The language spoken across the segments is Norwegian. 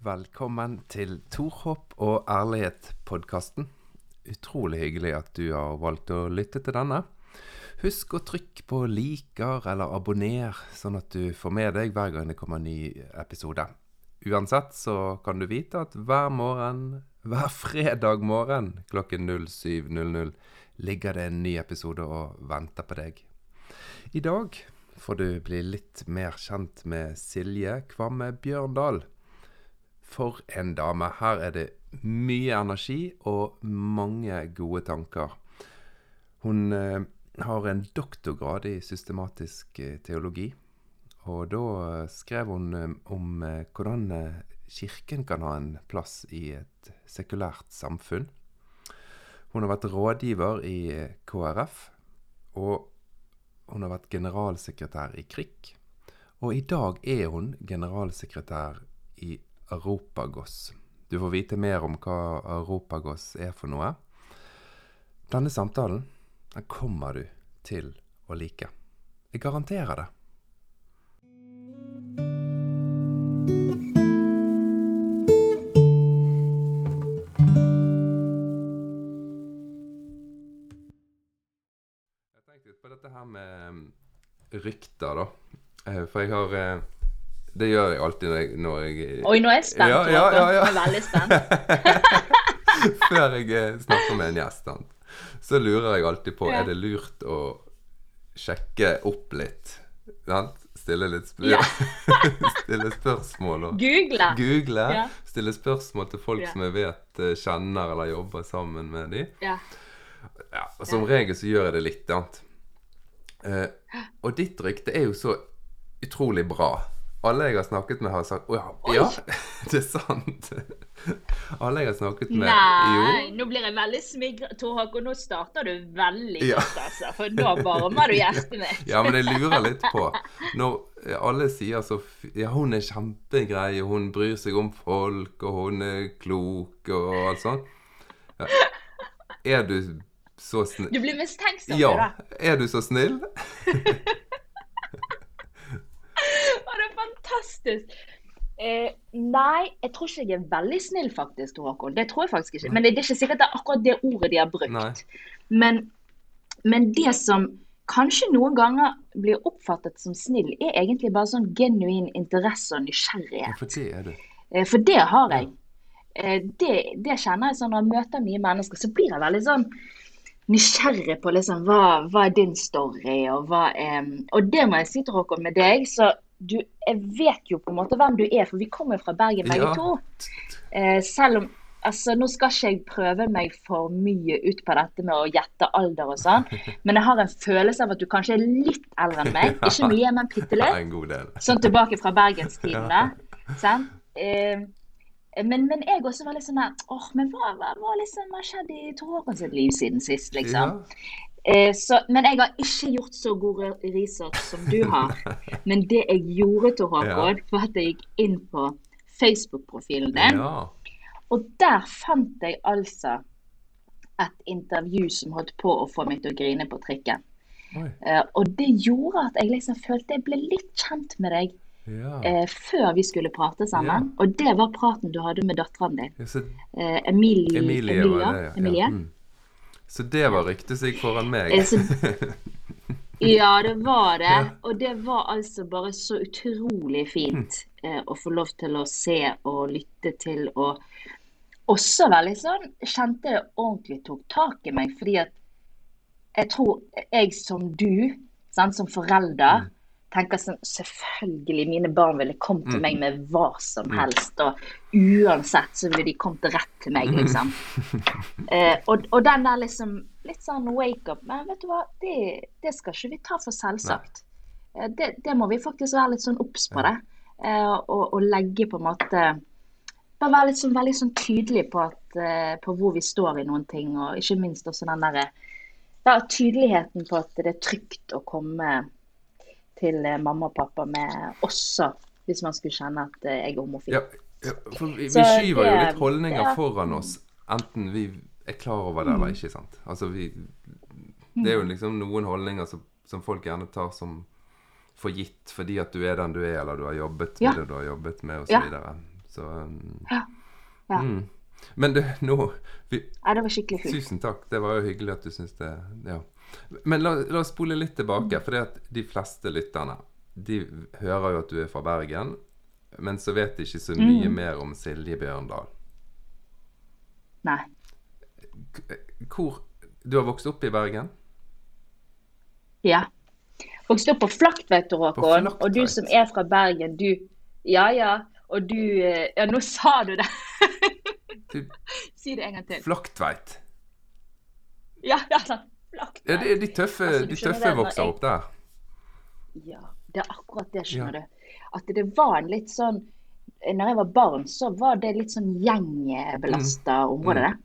Velkommen til Torhopp og ærlighet-podkasten. Utrolig hyggelig at du har valgt å lytte til denne. Husk å trykke på liker eller abonner, sånn at du får med deg hver gang det kommer en ny episode. Uansett så kan du vite at hver morgen, hver fredag morgen klokken 07.00 ligger det en ny episode og venter på deg. I dag får du bli litt mer kjent med Silje Kvamme Bjørndal. For en dame. Her er det mye energi og mange gode tanker. Hun eh, har en doktorgrad i systematisk eh, teologi. Og da eh, skrev hun om hvordan kirken kan ha en plass i et sekulært samfunn. Hun har vært rådgiver i KrF, og hun har vært generalsekretær i KRIK. Og i dag er hun generalsekretær i Europagos. Du får vite mer om hva Europagos er for noe. Denne samtalen den kommer du til å like. Jeg garanterer det. Jeg tenkte litt på dette her med rykter, da. Eh, For jeg har eh, Det gjør jeg alltid når jeg, når jeg Oi, nå er jeg spent. Ja, ja, ja, ja. Jeg er veldig spent. Før jeg eh, snakker med en gjest, så lurer jeg alltid på Ja. Er det lurt å sjekke opp litt. Sant? Stille litt spør Ja. Stille spørsmål og Google. google. Ja. Stille spørsmål til folk som jeg vet eh, kjenner eller jobber sammen med de. Ja. Som regel så gjør jeg det litt annet. Eh, og ditt rykte er jo så utrolig bra. Alle jeg har snakket med, har sagt Å ja, ja, det er sant. Alle jeg har snakket med Nei, nå blir jeg veldig smigret. Tor Håkon, nå starter du veldig Ja. godt, altså. For da varmer du hjertet mitt. Ja, men jeg lurer litt på Når alle sier så Ja, hun er kjempegrei, og hun bryr seg om folk, og hun er klok, og alt sånt. Ja. Er du så snill Du blir mistenksom. Ja. du, da. Er du så snill? Å, det er fantastisk. Eh, nei, jeg tror ikke jeg er veldig snill, faktisk, Håkon. Det tror jeg faktisk ikke. Men det, det er ikke sikkert det er akkurat det ordet de har brukt. Men, men det som kanskje noen ganger blir oppfattet som snill, er egentlig bare sånn genuin interesse og Ja, nysgjerrighet. for det er det. Eh, For det har jeg. Eh, Det, det kjenner jeg sånn når jeg møter nye mennesker, så blir jeg veldig sånn nysgjerrig på liksom, hva, hva er din story, og hva er Og det må jeg si til Håkon med deg, så du, jeg vet jo på en måte hvem du er, for vi kommer fra Bergen begge Ja. to. Eh, selv om Altså, Nå skal ikke jeg prøve meg for mye ut på dette med å gjette alder og sånn, men jeg har en følelse av at du kanskje er litt eldre enn meg. Ikke mye, men bitte Ja, litt. Sånn tilbake fra bergenstidene. sant? Eh, men, men jeg også også veldig sånn der åh, men hva, hva, hva liksom har skjedd i Håkon sitt liv siden sist, liksom? Ja. Eh, så, men jeg har ikke gjort så god re- research som du har. Men det jeg gjorde, til Håkon, var at jeg gikk inn på Facebook-profilen din. ja. Og der fant jeg altså et intervju som holdt på å få meg til å grine på trikken. Eh, og det gjorde at jeg liksom følte jeg ble litt kjent med deg Ja. eh, før vi skulle prate sammen. Og det var praten du hadde med datteren din. Ja, Eh, Emilie. Emilie var det, ja. Emilie. ja. Mm. Så det var ryktet som gikk foran meg. Eh, så, ja, det var det. Ja. Og det var altså bare så utrolig fint eh, å få lov til å se og lytte til. Og også veldig sånn Kjente jeg ordentlig tok tak i meg. Fordi at jeg tror jeg som du, sant, som forelder, tenker sånn Selvfølgelig, mine barn ville kommet til Mm. meg med hva som helst. Og uansett så ville de kommet rett til meg, liksom. Eh, og, og den der liksom litt sånn wake up. Men vet du hva, det, det skal ikke vi ta for selvsagt. Eh, det, det må vi faktisk være litt sånn obs på det. Eh, og, og legge på en måte Bare være litt sånn, veldig sånn tydelig på, at, eh, på hvor vi står i noen ting. Og ikke minst også den derre ja, tydeligheten på at det er trygt å komme til eh, mamma og pappa med også hvis man skulle kjenne at eh, jeg er homofil. Ja, ja, for vi, vi skyver skyver jo litt holdninger ja. foran oss, enten vi er klar over det eller ikke. sant? Altså vi Det er jo liksom noen holdninger som, som folk gjerne tar som for gitt fordi at du er den du er, eller du har jobbet med det du har jobbet med, osv. Ja. videre Så um, Ja. ja. Mm. Men du, nå vi, ja det var skikkelig fint. Tusen takk. Det var jo hyggelig at du syns det. Ja. Men la, la oss spole litt tilbake. For de fleste lytterne de hører jo at du er fra Bergen, men så vet de ikke så mye Mm. mer om Silje Bjørndal. Nei. Hvor Du har vokst opp i Bergen? Ja. Vokste opp på Flaktveit, Håkon. Og du som er fra Bergen, du Ja, ja. Og du eh, Ja, nå sa du det. Si det en gang til. Flaktveit. Ja, ja, sånn. Flaktveit. Ja, de, de tøffe, Altså, de tøffe vokser jeg- opp der. Ja, det er akkurat det, skjønner Ja. du. At det var en litt sånn Når jeg var barn, så var det litt sånn gjengbelasta Mm. område, det.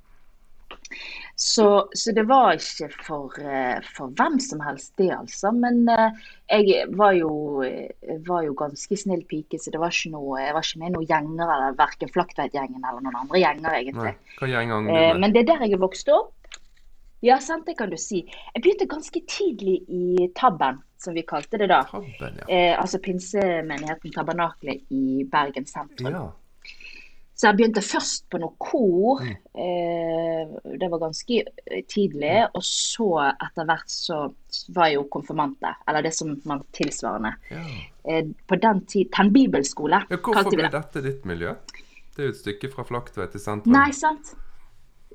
Så, så det var ikke for, eh, for hvem som helst, det altså. Men eh, jeg var jo, eh, var jo ganske snill pike, så det var ikke noe, jeg var ikke med i noen gjenger, eller verken Flaktveit-gjengen eller noen andre gjenger, egentlig. Nei. Hva gjenger Eh, men det er der jeg vokste opp. Ja, sant, det kan du si. Jeg begynte ganske tidlig i Tabben, som vi kalte det da. Tabben, ja. Eh, altså pinsemenigheten Tabernaklet i Bergen sentrum. ja. Så jeg begynte først på noe kor. Mm. Eh, det var ganske tidlig. tidlig. Og så etter hvert så var jeg jo konfirmant der. Eller det som man tilsvarende. ja. Eh, på den tid Tenn bibelskole, ja hvorfor ble det. dette ditt miljø? Det er jo et stykke fra Flaktveit til sentrum. Nei, sant?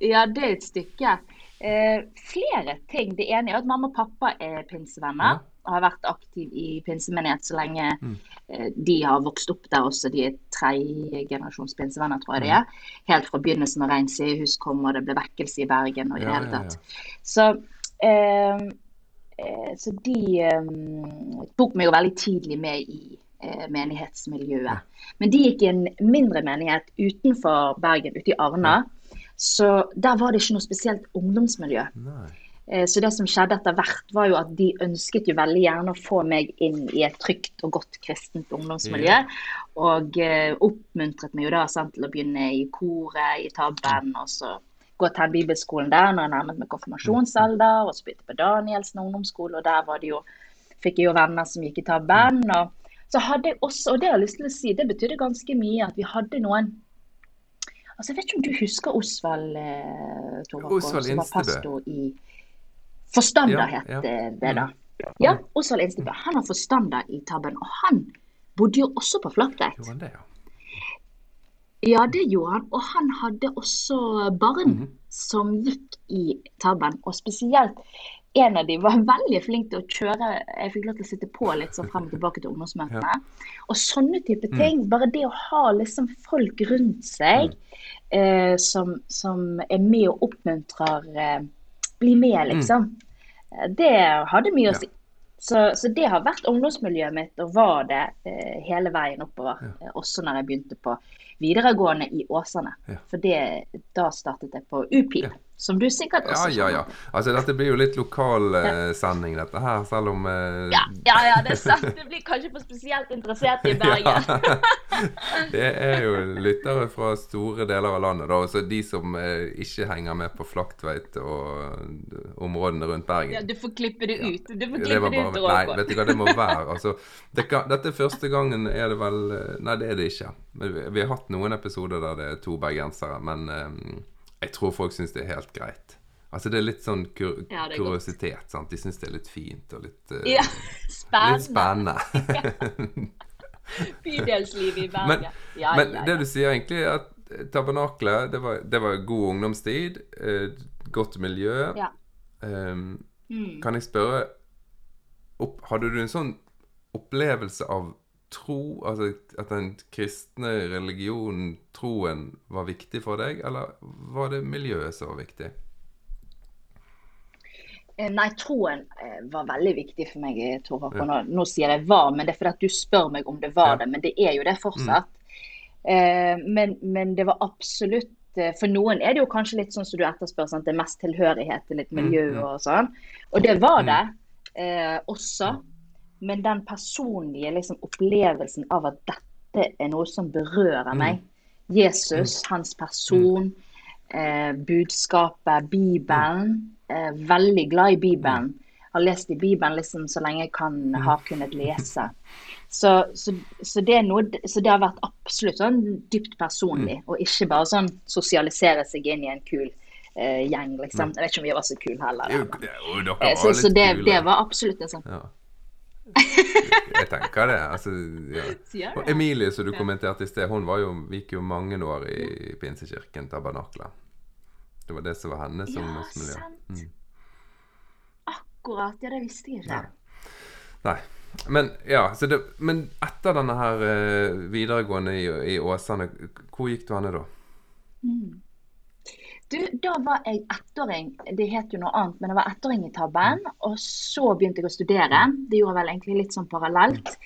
Ja, det er et stykke. Eh, flere ting. Det ene er at mamma og pappa er pinsevenner. Ja. Og har vært aktiv i pinsemenighet så lenge Mm. eh, de har vokst opp der også. De er tredje generasjons pinsevenner, tror jeg det Mm. er. Helt fra begynnelsen av Rein sidehus kom, og det ble vekkelse i Bergen og i det Ja, hele ja, tatt. Så, eh, eh, så de eh, tok meg jo veldig tidlig med i menighetsmiljøet. Men de gikk i en mindre menighet utenfor Bergen, ute i Arna. Så der var det ikke noe spesielt ungdomsmiljø. Nei. Eh, Så det som skjedde etter hvert, var jo at de ønsket jo veldig gjerne å få meg inn i et trygt og godt kristent ungdomsmiljø. Og uh, oppmuntret meg jo da sant, til å begynne i koret, i tabben, og så gå til bibelskolen der når jeg nærmet meg konfirmasjonsalder, og så begynte jeg på Danielsen ungdomsskole, og der var det jo, fikk jeg jo venner som gikk i tabben. og så hadde jeg også, og det har jeg lyst til å si, det betydde ganske mye at vi hadde noen Altså, Jeg vet ikke om du husker Osvald eh, Osvald som var pastor i Forstander Ja, eh, det da. Ja, Osvald Instebø. Han var forstander i Tabben, og han bodde jo også på Flaktveit. Det, ja? Ja, det gjorde han. Og han hadde også barn Mhm. som gikk i Tabben, og spesielt en av de var veldig flink til å kjøre. Jeg fikk lov til å sitte på litt sånn frem og tilbake til ungdomsmøtene. Og sånne type Mm. ting. Bare det å ha liksom folk rundt seg eh, som, som er med og oppmuntrer eh, Bli med, liksom. Mm. Det hadde mye Mm. Ja. å si. Så, så det har vært ungdomsmiljøet mitt, og var det eh, hele veien oppover. Eh, også når jeg begynte på videregående i Åsane. Ja. For det, da startet jeg på UPIL, Ja. Som du sikkert Ja, også ja, ja. ja. Altså, dette blir jo litt lokal eh, sending, dette her, selv om eh, Ja, ja, ja, det er sant. Du blir kanskje for spesielt interessert i Bergen. det er jo lyttere fra store deler av landet, da. Altså de som eh, ikke henger med på Flaktveit og eh, områdene rundt Bergen. Ja, du får klippe det ut. Du får klippe det, det ut, nei, vet du hva det må være? Altså, det kan, dette første gangen er det vel eh, Nei, det er det ikke. Vi, vi har hatt noen episoder der det er to bergensere, men eh, jeg tror folk syns det er helt greit. Altså Det er litt sånn kur Ja, er kuriositet. godt. sant? De syns det er litt fint og litt, uh, Ja, litt spennende. spennende. Bydelslivet i Bergen. Men, ja, men ja, det du sier egentlig, er at tabernaklet, det var, det var god ungdomstid, eh, godt miljø. Ja. Ehm, Mm. Kan jeg spørre opp, Hadde du en sånn opplevelse av tro, altså at den kristne religionen, troen, var viktig for deg, eller var det miljøet som var viktig? Eh, Nei, troen eh, var veldig viktig for meg, eh, Tor Håkon. Og Nå sier jeg var, men det er fordi at du spør meg om det var Ja. det. Men det er jo det fortsatt. Eh, men, men det var absolutt For noen er det jo kanskje litt sånn som du etterspør, sant? det er mest tilhørighet til litt miljø Mm, mm. og sånn. Og det var det eh, også. Men den personlige liksom, opplevelsen av at dette er noe som berører meg. Jesus, hans person, eh, budskapet, Bibelen. Eh, veldig glad i Bibelen. Har lest i Bibelen liksom så lenge jeg kan, har kunnet lese. Så, så, så, det noe, så, det har vært absolutt sånn dypt personlig, mm. og ikke bare sånn sosialisere seg inn i en kul eh, gjeng, liksom. Jeg vet ikke om vi var så kule heller. Jo, jo, var så, så det, det, var absolutt en sånn ja. Jeg tenker det. Altså, ja. Og Emilie, som du kommenterte i sted, hun var jo, gikk jo mange år i Pinsekirken Tabernakla. Det var det som var hennes ja, sant. Mm. Akkurat. Ja, det visste jeg ikke. Nei. Men ja, det, men etter denne her uh, videregående i, i, Åsane, hvor gikk du henne da? Mm. Du, da var jeg ettåring. Det het jo noe annet, men jeg var ettåring i Tabben. Og så begynte jeg å studere. Det gjorde jeg vel egentlig litt sånn parallelt.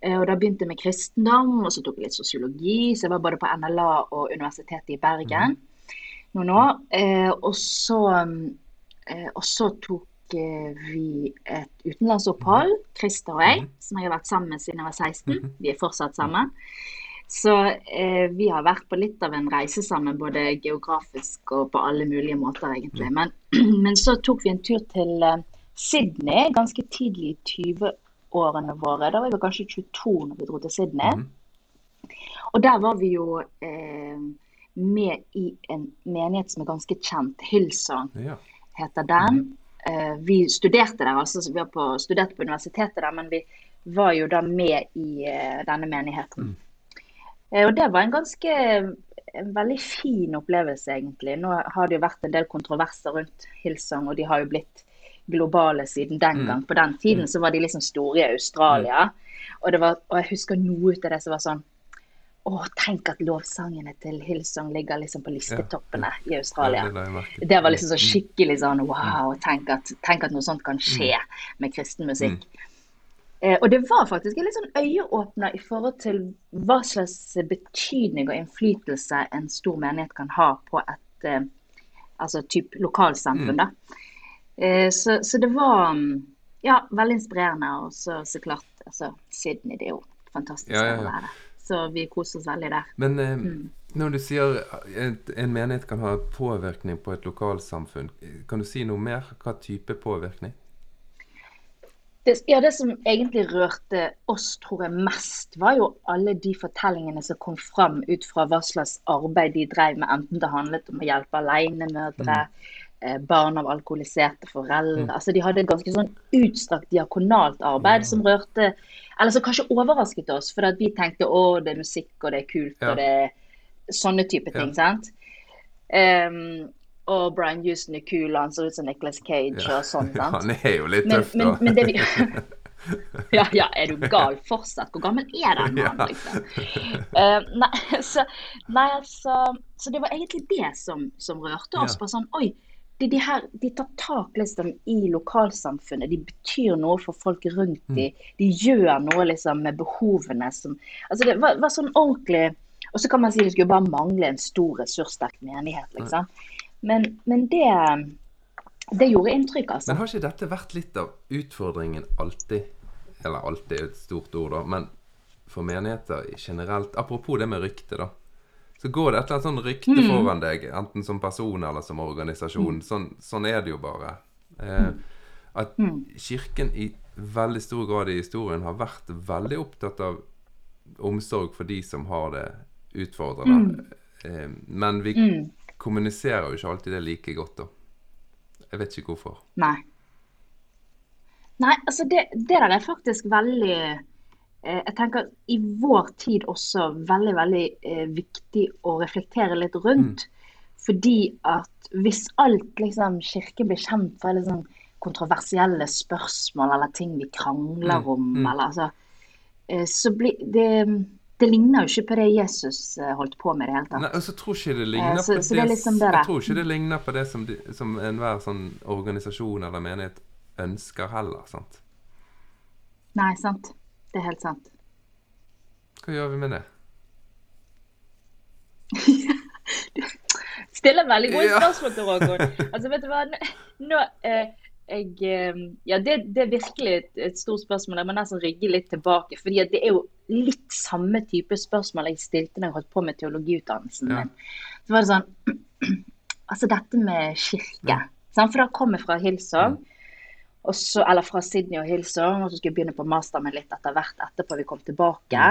Eh, og da begynte jeg med kristendom, og så tok jeg litt sosiologi. Så jeg var både på NLA og Universitetet i Bergen noen år. Eh, og så, eh, og så tok vi et utenlandsopphold, Christer og jeg, som jeg har vært sammen med siden jeg var 16. Vi er fortsatt sammen. Så eh, vi har vært på litt av en reise sammen, både geografisk og på alle mulige måter, egentlig. Men, men så tok vi en tur til eh, Sydney ganske tidlig i 20-årene våre. Da var vi kanskje 22 når vi dro til Sydney. Mm. Og der var vi jo eh, med i en menighet som er ganske kjent. Hillsong ja. heter den. Mm. vi studerte der, altså. Vi har på, studert på universitetet der, men vi var jo da med i eh, denne menigheten. Mm. Eh, og det var en ganske en veldig fin opplevelse, egentlig. Nå har det jo vært en del kontroverser rundt Hillsong, og de har jo blitt globale siden den mm. gang. På den tiden mm. så var de liksom store i Australia. Og, var, og jeg husker noe ut av det som var sånn Å, tenk at lovsangene til Hillsong ligger liksom på listetoppene ja. i Australia. Det var liksom så skikkelig sånn wow. Tenk at, tenk at noe sånt kan skje med kristen musikk. Eh, og det var faktisk en litt sånn øyeåpner i forhold til hva slags betydning og innflytelse en stor menighet kan ha på et eh, altså typ lokalsamfunn. Mm. da. Eh, så, så, det var ja, veldig inspirerende. Og så, så klart, altså Sydney det er jo fantastisk ja, ja, ja. å være. Så vi koser oss veldig der. Men eh, mm. når du sier at en menighet kan ha påvirkning på et lokalsamfunn, kan du si noe mer? Hva type påvirkning? Det, ja, det som egentlig rørte oss, tror jeg, mest, var jo alle de fortellingene som kom fram ut fra hva slags arbeid de drev med, enten det handlet om å hjelpe alenemødre, mm. eh, barn av alkoholiserte foreldre. Mm. Altså, de hadde et ganske sånn utstrakt diakonalt arbeid mm. som rørte Eller som kanskje overrasket oss, for at vi tenkte å, det er musikk, og det er kult, ja. og det er sånne type ting. Ja. sant? Um, og Brian Houston er kul, han ser ut som Nicholas Cage ja. og sånn. Ja, han er jo litt tøff, da. Men, men det ja, ja, er du gal fortsatt? Hvor gammel er den mannen, liksom? Uh, nei, så, nei, altså Så det var egentlig det som, som rørte oss. På sånn, Oi, de, de, her, de tar tak liksom, i lokalsamfunnet. De betyr noe for folk rundt mm. dem. De gjør noe liksom, med behovene som Altså, det var, var sånn ordentlig Og så kan man si det skulle bare mangle en stor, ressurssterk menighet, liksom. Men, men det, det gjorde inntrykk, altså. Men har ikke dette vært litt av utfordringen alltid? Eller alltid er et stort ord, da. Men for menigheter generelt. Apropos det med rykte, da. Så går det et eller annet sånn rykte mm. foran deg, enten som person eller som organisasjon. Mm. Sånn, sånn, er det jo bare. Eh, at mm. Kirken i veldig stor grad i historien har vært veldig opptatt av omsorg for de som har det utfordrende. Mm. Eh, men vi mm kommuniserer jo ikke alltid det like godt, da. Jeg vet ikke hvorfor. Nei. Nei, altså det, det der er faktisk veldig eh, Jeg tenker i vår tid også veldig, veldig eh, viktig å reflektere litt rundt. Mm. Fordi at hvis alt liksom Kirken blir kjent for liksom kontroversielle spørsmål eller ting vi krangler mm. om, mm. eller altså eh, Så blir det det ligner jo ikke på det Jesus eh, holdt på med i det hele tatt. Nei, og så tror ikke det ligner så, på så det, det liksom Jeg tror ikke det ligner på det som, de, som enhver sånn organisasjon eller menighet ønsker heller, sant? Nei, sant. Det er helt sant. Hva gjør vi med det? stiller veldig gode spørsmål til Roger. Altså, vet du hva? Nå, eh, jeg, eh, ja, det, det, er virkelig et, et stort spørsmål. Jeg må nesten rygge litt tilbake. fordi det er jo litt samme type spørsmål jeg stilte når jeg holdt på med teologiutdannelsen min. Så var det sånn Altså dette med kirke. Ja. For da kom jeg fra og så, eller fra Sydney og Hillsong, og så skulle jeg begynne på master med litt etter hvert etterpå vi kom tilbake.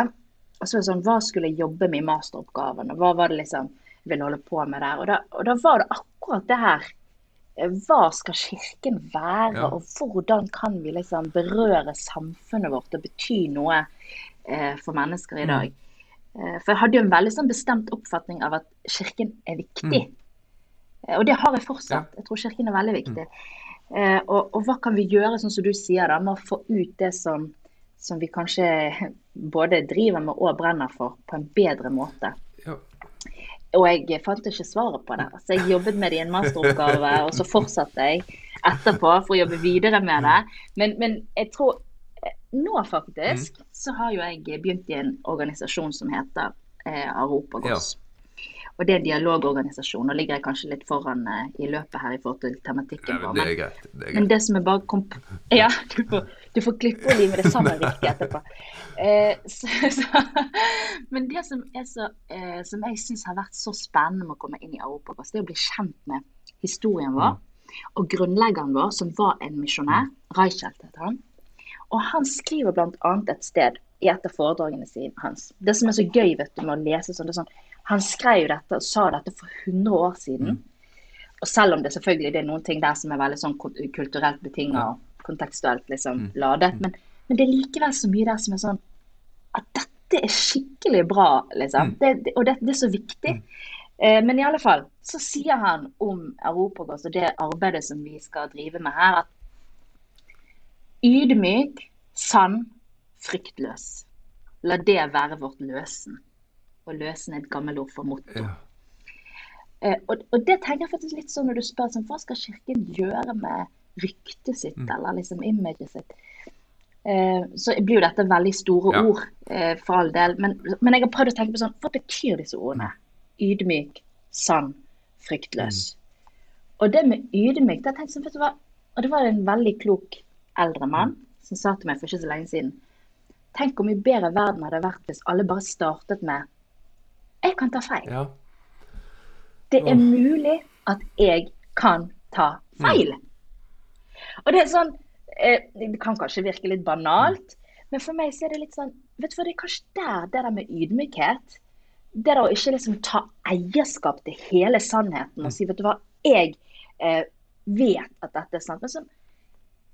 Og så var det sånn, Hva skulle jeg jobbe med i masteroppgaven, og hva var det liksom jeg ville holde på med der? Og da, og da var det akkurat det her. Eh, Hva skal kirken være, Ja. og hvordan kan vi liksom berøre samfunnet vårt og bety noe eh, for mennesker i dag? Eh, for jeg hadde jo en veldig sånn bestemt oppfatning av at kirken er viktig. Eh, Og det har jeg fortsatt. Jeg tror kirken er veldig viktig. Eh, og, og hva kan vi gjøre, sånn som du sier, da, med å få ut det som, som vi kanskje både driver med og brenner for, på en bedre måte? Og jeg fant ikke svaret på det. Så jeg jobbet med det i en masteroppgave, og så fortsatte jeg etterpå for å jobbe videre med det. Men, men jeg tror eh, nå faktisk så har jo jeg begynt i en organisasjon som heter eh, Aropagos. Og det er en dialogorganisasjon. Nå ligger jeg kanskje litt foran eh, i løpet her i forhold til tematikken. Vår, men men-. Det som er bare komp Ja, du får, klippe og lime det sammen riktig etterpå. Eh, så, så, men det som, så, eh, som jeg syns har vært så spennende med å komme inn i Europakast, det er å bli kjent med historien vår. Og grunnleggeren vår, som var en misjonær, Reichelt het han. Og han skriver bl.a. et sted i et av foredragene sine hans. Det som er så gøy vet du, med å lese sånn, det er sånn Han skrev dette og sa dette for 100 år siden. Og selv om det selvfølgelig det er noen ting der som er veldig sånn kulturelt betinget og kontekstuelt liksom ladet, men, men det er likevel så mye der som er sånn at dette er skikkelig bra, liksom. Det, det, og det, det er så viktig. Eh, men i alle fall så sier han om Europagos og det arbeidet som vi skal drive med her, at ydmyk, sann, fryktløs. La det være vårt løsen. Og løsen er et gammelt ord for motto. Ja. Eh, og, og det tenker jeg faktisk litt sånn når du spør sånn, hva skal kirken gjøre med ryktet sitt, eller liksom imaget sitt. Eh, så blir jo dette veldig store Ja. ord, eh, for all del. Men, men jeg har prøvd å tenke på sånn, hva betyr disse ordene? Ydmyk, sann, fryktløs. Og det med ydmyk, da tenkte jeg sånn, hva, og det var en veldig klok eldre mann som sa til meg for ikke så lenge siden, tenk hvor mye bedre verden hadde vært hvis alle bare startet med, jeg kan ta feil. ja. Det er mulig at jeg kan ta feil. Og det er sånn eh, Det kan kanskje virke litt banalt, men for meg så er det litt sånn Vet du hva, det er kanskje der det der med ydmykhet Det der å ikke liksom ta eierskap til hele sannheten og si Vet du hva, jeg eh, vet at dette er sant. Men sånn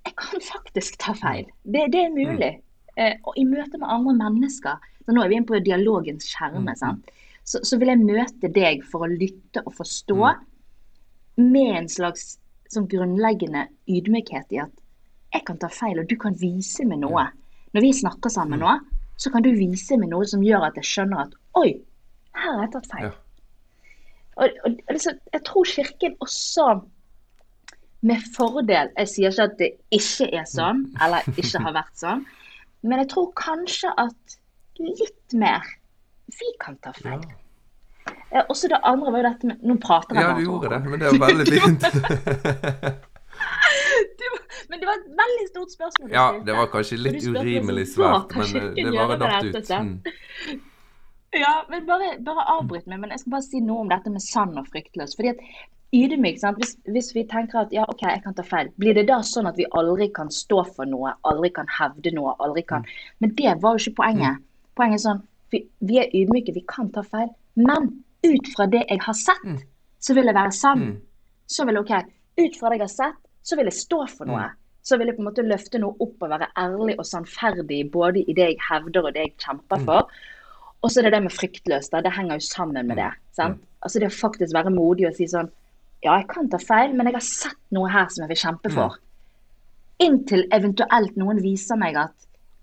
Jeg kan faktisk ta feil. Det, det er mulig. Eh, og i møte med andre mennesker så Nå er vi inne på dialogens kjerne. sant? Så, så vil jeg møte deg for å lytte og forstå med en slags sånn grunnleggende ydmykhet i at jeg kan ta feil, og du kan vise meg noe. Når vi snakker sammen nå, så kan du vise meg noe som gjør at jeg skjønner at oi, her har jeg tatt feil. Ja. Og, og altså, jeg tror Kirken også med fordel Jeg sier ikke at det ikke er sånn, eller ikke har vært sånn, men jeg tror kanskje at litt mer vi kan ta Ja. Eh, Også det andre var jo dette med Nå prater jeg ja, bare. du gjorde det, men det er veldig fint. Men det var et veldig stort spørsmål. Ja, det var kanskje litt urimelig svært, men eh, det var datt ut. Mm. Ja, men bare, bare avbryt meg. Men jeg skal bare si noe om dette med sann og fryktløs. Fordi at ydmyk? Hvis, hvis vi tenker at ja, OK, jeg kan ta feil, blir det da sånn at vi aldri kan stå for noe, aldri kan hevde noe, aldri kan Men det var jo ikke poenget. Poenget er sånn vi, vi er ydmyke, vi kan ta feil. Men ut fra det jeg har sett, så vil jeg være sann. Mm. Så vil OK, ut fra det jeg har sett, så vil jeg stå for noe. Så vil jeg på en måte løfte noe opp og være ærlig og sannferdig både i det jeg hevder og det jeg kjemper for. Og så er det det med fryktløs. da, Det henger jo sammen med det. sant? Altså Det å faktisk være modig og si sånn Ja, jeg kan ta feil, men jeg har sett noe her som jeg vil kjempe for. Inntil eventuelt noen viser meg at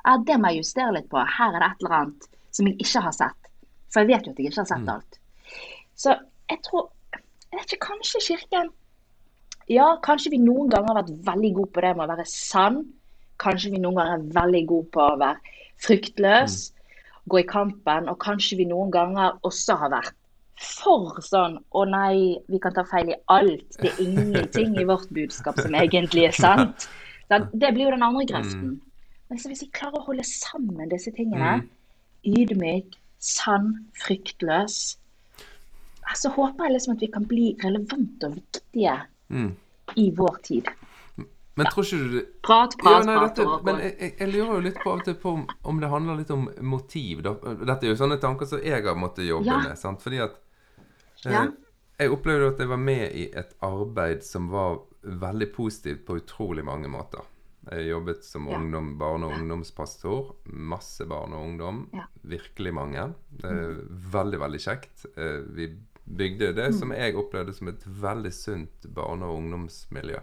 ja, det må jeg justere litt på. Her er det et eller annet som jeg ikke har sett. For jeg vet jo at jeg ikke har sett alt. Så jeg tror Jeg vet ikke, kanskje Kirken Ja, kanskje vi noen ganger har vært veldig gode på det med å være sann. Kanskje vi noen ganger er veldig gode på å være fryktløs, gå i kampen. Og kanskje vi noen ganger også har vært for sånn Å nei, vi kan ta feil i alt. Det er ingenting i vårt budskap som egentlig er sant. Det blir jo den andre grøften. Men så hvis vi klarer å holde sammen disse tingene, ydmyk, sann, fryktløs, så håper jeg liksom at vi kan bli relevante og viktige Mm. i vår tid. Men tror ikke du det Prat, Ja, nei, prat. dette, men jeg, jeg- lurer jo litt på på om, om det handler litt om motiv. Da. Dette er jo sånne tanker som jeg har måttet jobbe Ja. med. Sant? Fordi at eh, Ja. Jeg opplevde at jeg var med i et arbeid som var veldig positivt på utrolig mange måter. Jeg jobbet som Ja. ungdom, barne- og ungdomspastor. Masse barn og ungdom. Virkelig mange. Det er veldig, veldig kjekt. Eh, Vi bygde det som jeg opplevde som et veldig sunt barne- og ungdomsmiljø.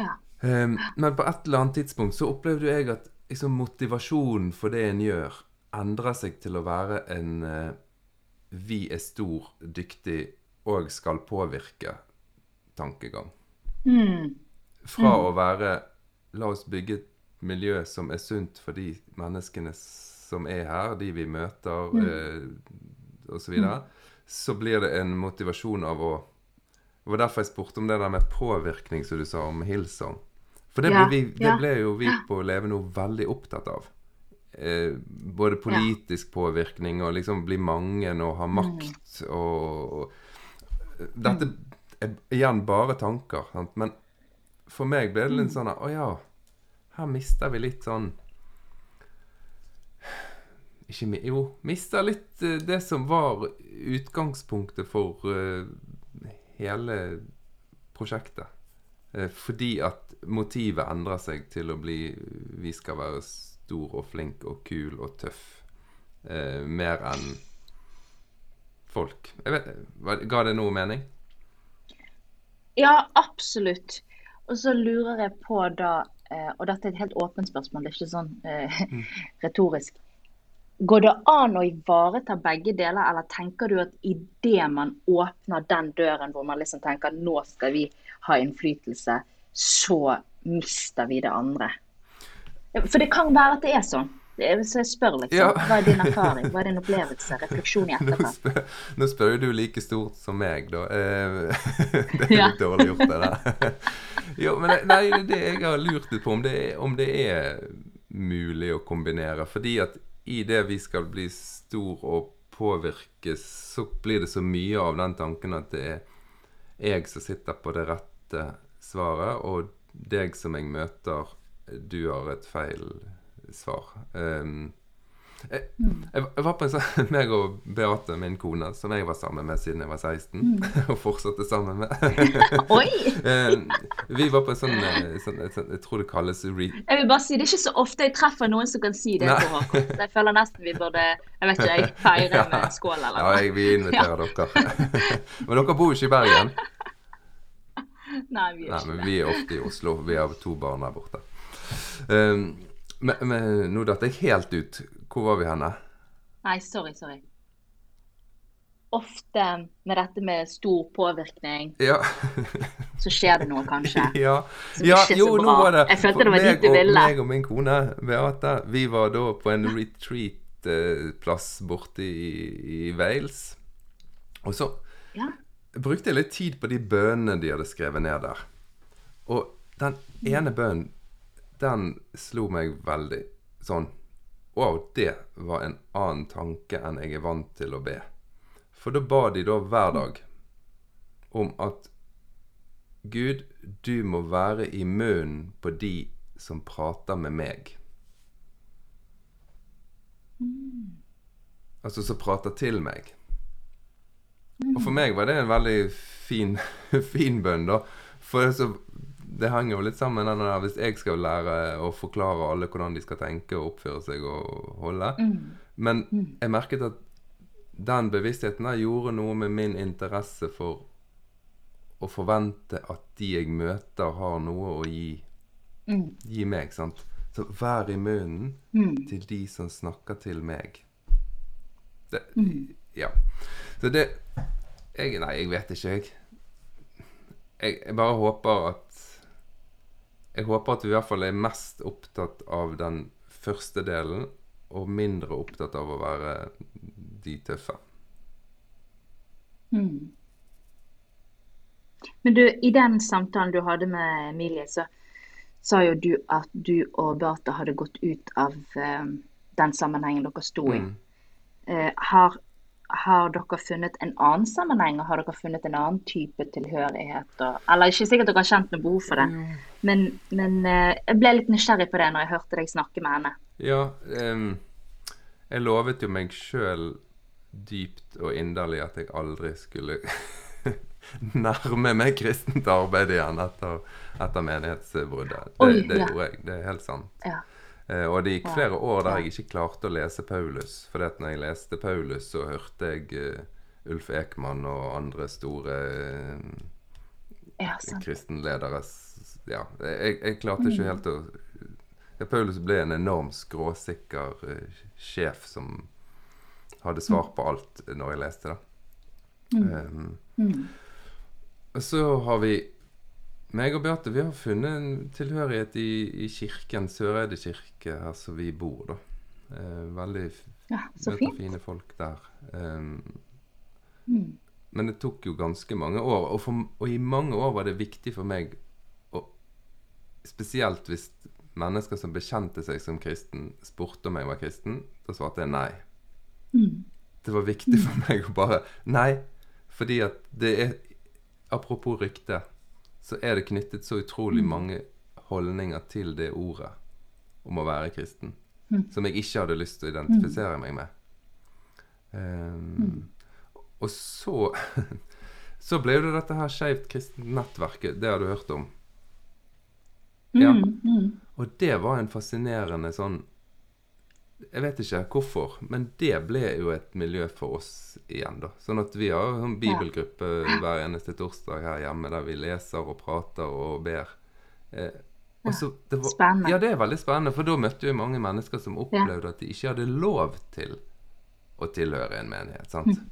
Ja. Um, men på et eller annet tidspunkt så opplevde jeg at liksom, motivasjonen for det en gjør, endrer seg til å være en uh, vi er stor, dyktig og skal påvirke-tankegang. Mm. Fra å være la oss bygge et miljø som er sunt for de menneskene som er her, de vi møter, eh, osv., så, blir det en motivasjon av å Det var derfor jeg spurte om det der med påvirkning, som du sa om Hillsong. For det, Ja, ble, vi, det ja, ble jo vi på Leve nå veldig opptatt av. Eh, både politisk påvirkning og liksom bli mange og ha makt og, og Dette er igjen bare tanker, sant? men for meg ble det litt sånn at, Å ja, her mister vi litt sånn ikke, Jo, mista litt eh, det som var utgangspunktet for uh, hele prosjektet. Uh, fordi at motivet endrer seg til å bli Vi skal være stor og flink og kul og tøff. Uh, mer enn folk. Jeg vet, Ga det noe mening? Ja, absolutt. Og så lurer jeg på da, og dette er et helt åpent spørsmål, det er ikke sånn eh, retorisk. Går det an å ivareta begge deler, eller tenker du at idet man åpner den døren hvor man liksom tenker nå skal vi ha innflytelse, så mister vi det andre? For det kan være at det er sånn. Så jeg spør liksom, Ja. hva er din erfaring, hva er din opplevelse, refleksjon i Nå etterkant? spør, nå spør jo du like stort som meg, da. Eh, det er Ja. litt dårlig gjort, det der. jo, men nei, det det jeg har lurt litt på, om det, er, om det er mulig å kombinere. Fordi at i det vi skal bli stor og påvirkes, så blir det så mye av den tanken at det er jeg som sitter på det rette svaret, og deg som jeg møter, du har et feil svar. Um, jeg, jeg, jeg var på en sånn meg og Beate, min kone, som jeg var sammen med siden jeg var 16, og fortsatte sammen med. Oi! Eh, vi var på en sånn, eh, sånn, sånn Jeg tror det kalles re... Jeg vil bare si, Det er ikke så ofte jeg treffer noen som kan si det. Nei. på Jeg føler nesten vi burde jeg vet ikke, jeg feire med en skål eller Ja, noe. jeg, vi inviterer dere. men dere bor jo ikke i Bergen. Nei, vi Nei, ikke men vi er ofte i Oslo. Vi har to barn der borte. Um, men, men nå datt jeg helt ut. Hvor var vi henne? Nei, sorry, sorry. Ofte med dette med stor påvirkning, Ja. så skjer det noe, kanskje. ja. Som ja ikke jo, så nå bra. var det Jeg følte det var dit du ville. meg og min kone Beate, vi var da på en retreat-plass borte i, i Wales. Og så Ja. brukte jeg litt tid på de bønnene de hadde skrevet ned der. Og den ene bønnen, den slo meg veldig sånn Wow, det var en annen tanke enn jeg er vant til å be. For da ba de da hver dag om at Gud, du må være i munnen på de som prater med meg. Altså som prater til meg. Og for meg var det en veldig fin, fin bønn, da. For det, så, det henger jo litt sammen med den der hvis jeg skal lære å forklare alle hvordan de skal tenke og oppføre seg og holde. Men jeg merket at den bevisstheten der gjorde noe med min interesse for å forvente at de jeg møter, har noe å gi, gi meg. sant? Så vær i munnen til de som snakker til meg. Det, Ja. Så det jeg, Nei, jeg vet ikke, jeg. jeg. Jeg bare håper at Jeg håper at vi i hvert fall er mest opptatt av den første delen, og mindre opptatt av å være de tøffe. Mm. Men du, i den samtalen du hadde med Emilie, så sa jo du at du og Beate hadde gått ut av eh, den sammenhengen dere sto i. Mm. Eh, har, har dere funnet en annen sammenheng, og har dere funnet en annen type tilhørighet? Og, eller ikke sikkert dere har kjent noe behov for det, men, men eh, jeg ble litt nysgjerrig på det når jeg hørte deg snakke med henne. Ja, um, jeg lovet jo meg sjøl dypt og inderlig at jeg aldri skulle nærme meg kristent arbeid igjen etter, etter menighetsbruddet. Det, Oi, det ja. gjorde jeg. Det er helt sant. Ja. Eh, og det gikk flere år der jeg ikke klarte å lese Paulus. For når jeg leste Paulus, så hørte jeg eh, Ulf Ekman og andre store eh, Ja, kristenledere Ja, jeg, jeg klarte ikke helt å ja, Paulus ble en enorm skråsikker uh, sjef som hadde svar på alt når jeg leste det. Um, Mm. og så har vi meg og Beate vi har funnet en tilhørighet i, i kirken, Søreide kirke, her som vi bor, da. Eh, veldig Ja, fine folk der. Um, Mm. men det tok jo ganske mange år, og, for, og i mange år var det viktig for meg og Spesielt hvis mennesker som bekjente seg som kristen, spurte om jeg var kristen, da svarte jeg nei. Mm. Det var viktig for meg å bare Nei, fordi at det er Apropos rykte, så er det knyttet så utrolig mange holdninger til det ordet om å være kristen, som jeg ikke hadde lyst til å identifisere meg med. Um, Og så Så ble det dette her Skeivt kristent nettverket. Det har du hørt om? Ja. Mm, mm. Og det var en fascinerende sånn Jeg vet ikke hvorfor, men det ble jo et miljø for oss igjen, da. Sånn at vi har en bibelgruppe hver eneste torsdag her hjemme der vi leser og prater og ber. Eh, og så- det var, Spennende. Ja, det er veldig spennende, for da møtte vi mange mennesker som opplevde at de ikke hadde lov til å tilhøre en menighet. sant? Mm.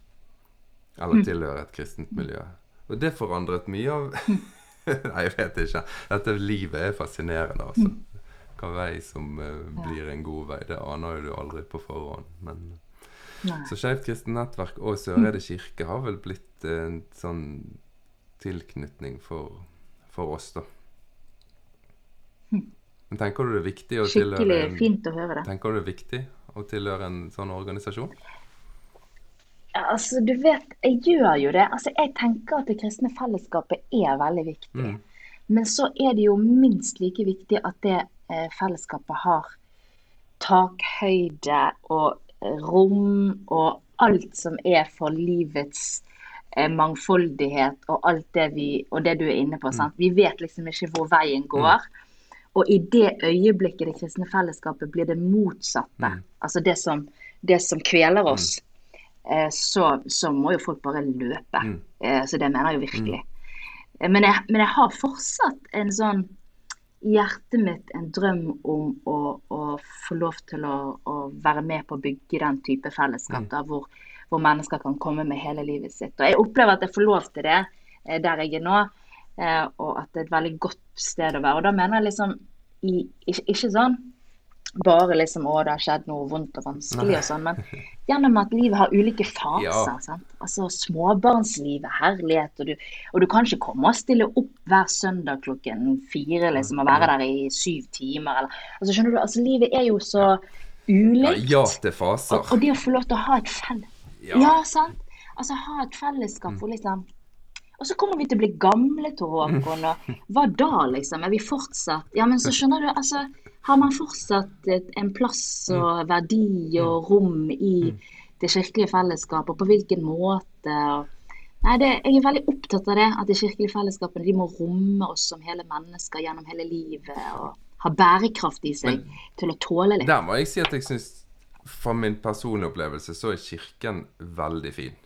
Eller tilhøre et kristent miljø. Og det forandret mye av Nei, jeg vet ikke. Dette livet er fascinerende, altså. Hva vei som eh, blir en god vei, det aner jo du aldri på forhånd. Men Nei. Så Skeivt kristent nettverk og Søreide kirke har vel blitt en sånn tilknytning for, for oss, da. Men tenker du det er viktig å tilhøre en, fint å høre det. Tenker du det er viktig å tilhøre en sånn organisasjon? Ja, altså, du vet, jeg gjør jo det. Altså, jeg tenker at det kristne fellesskapet er veldig viktig. Mm. Men så er det jo minst like viktig at det eh, fellesskapet har takhøyde og eh, rom og alt som er for livets eh, mangfoldighet og alt det vi Og det du er inne på. sant? Vi vet liksom ikke hvor veien går. Og i det øyeblikket det kristne fellesskapet blir det motsatte, altså det som, det som kveler oss, eh, så, så må jo folk bare løpe. Mm. Eh, så det mener jeg jo virkelig. Eh, Men jeg, men jeg har fortsatt en sånn hjertet mitt en drøm om å, å få lov til å, å være med på å bygge den type fellesskap da, hvor, hvor mennesker kan komme med hele livet sitt. Og jeg opplever at jeg får lov til det eh, der jeg er nå, eh, og at det er et veldig godt sted å være. Og da mener jeg liksom i, ikke, ikke sånn bare liksom å, det har skjedd noe vondt og vanskelig og sånn, men gjennom at livet har ulike faser. Ja. sant? Altså småbarnslivet, herlighet, og du, og du kan ikke komme og stille opp hver søndag klokken fire liksom, og være der i syv timer. Eller, altså skjønner du, altså livet er jo så ulikt. ja til faser. Og, og det å få lov til å ha et felles Ja. ja. sant? Altså ha et fellesskap og liksom Og så kommer vi til å bli gamle, Tor Håkon, og hva da, liksom? Er vi fortsatt Ja, men så skjønner du, altså Har man fortsatt en plass og verdi og rom i det kirkelige fellesskapet, og på hvilken måte? Nei, det, Jeg er veldig opptatt av det, at de kirkelige fellesskapene de må romme oss som hele mennesker gjennom hele livet. og ha bærekraft i seg til å tåle litt. Der må jeg si at jeg syns, fra min personlige opplevelse, så er kirken veldig fin.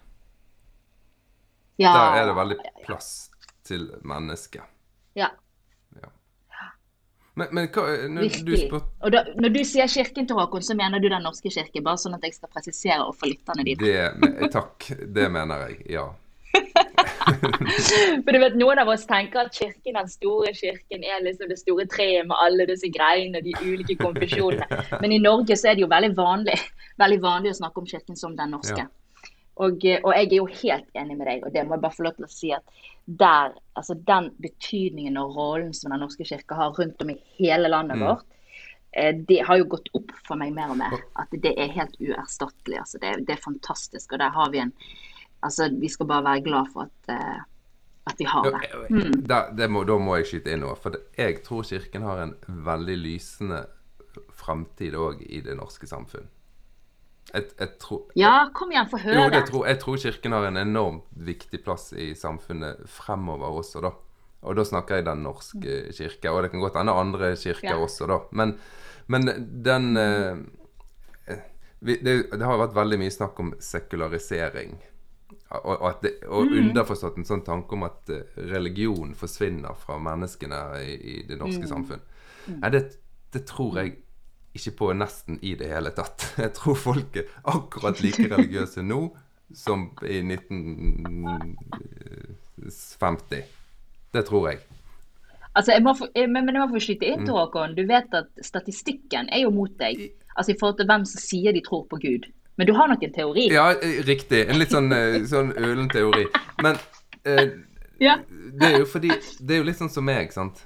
Ja, Der er det veldig plass til mennesket. ja. Men, men hva når du. Og da, når du sier kirken til Håkon, så mener du Den norske kirke, bare sånn at jeg skal presisere overfor lytterne dine. det Takk, det mener jeg. Ja. For du vet, Noen av oss tenker at kirken, den store kirken er liksom det store treet med alle disse greiene, de ulike konfesjonene. Men i Norge så er det jo veldig vanlig, veldig vanlig å snakke om kirken som den norske. Ja. Og, eh, og jeg er jo helt enig med deg, og det må jeg bare få lov til å si at der, altså den betydningen og rollen som Den norske kirke har rundt om i hele landet Mm. vårt, eh, det har jo gått opp for meg mer og mer. At det er helt uerstattelig. Altså, det, det er fantastisk. Og der har vi en Altså, vi skal bare være glad for at, eh, at vi har det. Mm. Da, det må, da må jeg skyte inn noe. For jeg tror Kirken har en veldig lysende framtid òg i det norske samfunn. Jeg, jeg tror, Ja, kom igjen, få høre. jo, det tror, jeg tror Kirken har en enormt viktig plass i samfunnet fremover også, da. Og da snakker jeg Den norske kirke, og det kan godt hende andre kirker Ja. også, da. Men, men den eh, vi, det, det har vært veldig mye snakk om sekularisering. Og, og, det, og underforstått en sånn tanke om at eh, religion forsvinner fra menneskene i, i det norske samfunn. Nei, det, det tror jeg ikke på nesten i det hele tatt. Jeg tror folk er akkurat like religiøse nå som i 1950. Det tror jeg. Altså, jeg må få, jeg, men, jeg må få skyte inn til Håkon. Du vet at statistikken er jo mot deg. Altså i forhold til hvem som sier de tror på Gud. Men du har nok en teori. Ja, eh, riktig. En litt sånn, eh, sånn ølen teori. Men eh, Ja. det er jo fordi Det er jo litt sånn som meg, sant.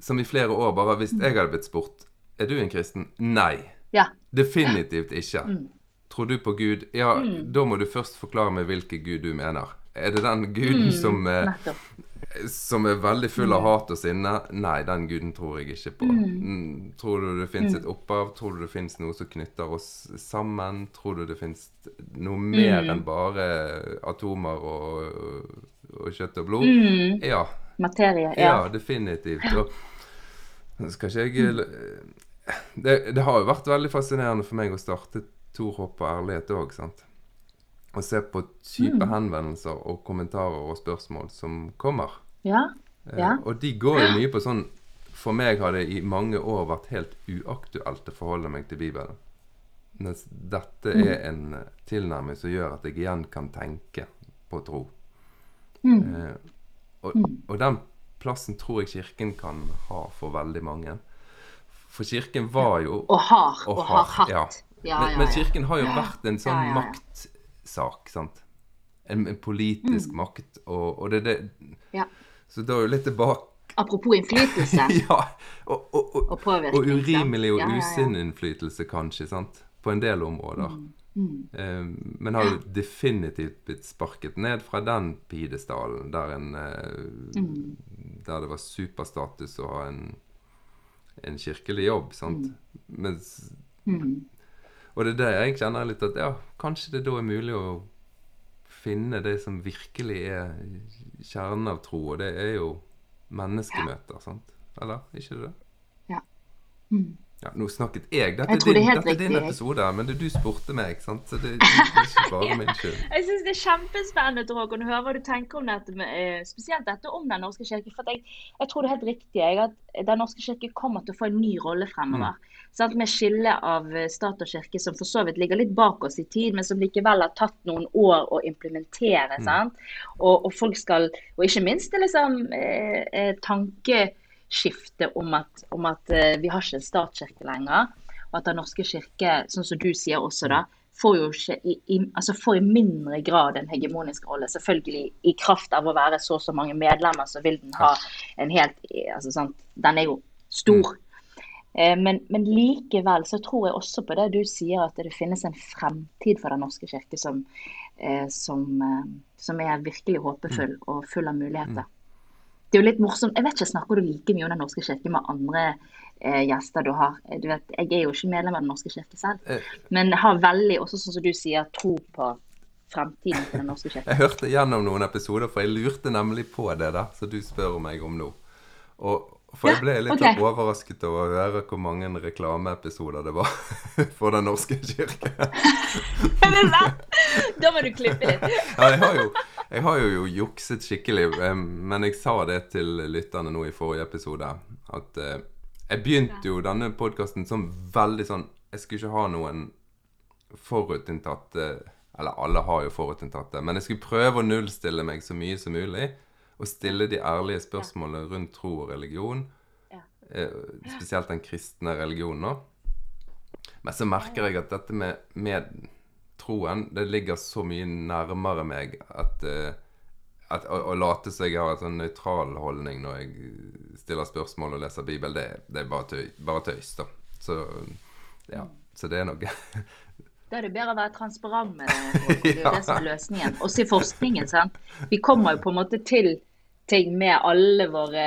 Som i flere år bare Hvis jeg hadde blitt spurt Er du en kristen? Nei. Ja. Definitivt ikke. Tror du på Gud? Ja, da må du først forklare meg hvilken Gud du mener. Er det den guden som, er, som er veldig full av hat og sinne? Nei, den guden tror jeg ikke på. Mm, Tror du det fins et opphav? Tror du det fins noe som knytter oss sammen? Tror du det fins noe mer enn bare atomer og, og kjøtt og blod? Ja. Materie. Ja, Ja. definitivt. Og skal ikke jeg det, det har jo vært veldig fascinerende for meg å starte Torhopp og ærlighet òg, sant. Å se på type henvendelser og kommentarer og spørsmål som kommer. Ja. Eh, Ja. Og de går jo mye på sånn For meg har det i mange år vært helt uaktuelt å forholde meg til Bibelen. Mens dette er en eh, tilnærming som gjør at jeg igjen kan tenke på tro. Eh, og, og den plassen tror jeg Kirken kan ha for veldig mange. For Kirken var jo Og har. Og, Og har hatt. ja. Ja, men, men. Kirken har jo vært en sånn maktsak, sant. En, en politisk makt, og, og det er det Ja. Så da er jo litt tilbake Apropos innflytelse Ja. Og, og, påvirkning. og urimelig og usunn innflytelse, kanskje, sant. På en del områder. Eh, men har jo definitivt blitt sparket ned fra den pidestallen der en mm. Der det var superstatus å ha en, en kirkelig jobb, sant. Mens Og det er det jeg kjenner litt at ja, kanskje det da er mulig å finne det som virkelig er kjernen av tro, og det er jo menneskemøter, sant? Eller? Ikke det? Ja. Ja, nå snakket jeg. Dette, Jeg er det din, helt dette er din episode, men det, du spurte meg, sant? så det, det er ikke bare min skyld. Jeg syns det er kjempespennende Drogon, å høre hva du tenker om dette, med, eh, spesielt dette om Den norske kirke. For jeg, jeg tror det er helt riktig jeg, at Den norske kirke kommer til å få en ny rolle fremover. Sant? Med skille av eh, stat og kirke, som for så vidt ligger litt bak oss i tid, men som likevel har tatt noen år å implementere. Sant? Og, og folk skal Og ikke minst det liksom eh, eh, tankeskifte om at, om at eh, vi har ikke en statskirke lenger. Og at Den norske kirke, sånn som du sier også, da, får jo ikke i, i, altså får i mindre grad en hegemonisk rolle. Selvfølgelig i kraft av å være så og så mange medlemmer, så vil den ha en helt altså sant, Den er jo stor. Eh, Men, men likevel så tror jeg også på det du sier, at det finnes en fremtid for Den norske kirke som, eh, som, som er virkelig håpefull og full av muligheter. Det er jo litt morsomt. Jeg vet ikke, Snakker du like mye om Den norske kirke med andre eh, gjester du har? Du vet, Jeg er jo ikke medlem av Den norske kirke selv, Eh. men har veldig, også sånn som du sier, tro på fremtiden til Den norske kirke. Jeg hørte gjennom noen episoder, for jeg lurte nemlig på det da, som du spør meg om nå. Og for jeg ble litt ok. overrasket over å høre hvor mange reklameepisoder det var for Den norske kirke. Da må du klippe litt. Ja, jeg har jo, jeg har jo jukset skikkelig, eh, men jeg sa det til lytterne nå i forrige episode, at eh, jeg begynte jo denne podkasten som veldig sånn Jeg skulle ikke ha noen forutinntatte Eller alle har jo forutinntatte, men jeg skulle prøve å nullstille meg så mye som mulig. Og stille de ærlige spørsmålene rundt tro og religion. Eh, spesielt den kristne religionen. nå. Men så merker jeg at dette med, med troen, det ligger så mye nærmere meg at, eh, at å, å late som jeg har en sånn nøytral holdning når jeg stiller spørsmål og leser Bibel, det, det er bare, tøy, bare tøys, da. Så ja, så det er noe Da er det bedre å være transparent med det. Det er jo det som er løsningen. Også i forskningen. sant? Vi kommer jo på en måte til ting med alle våre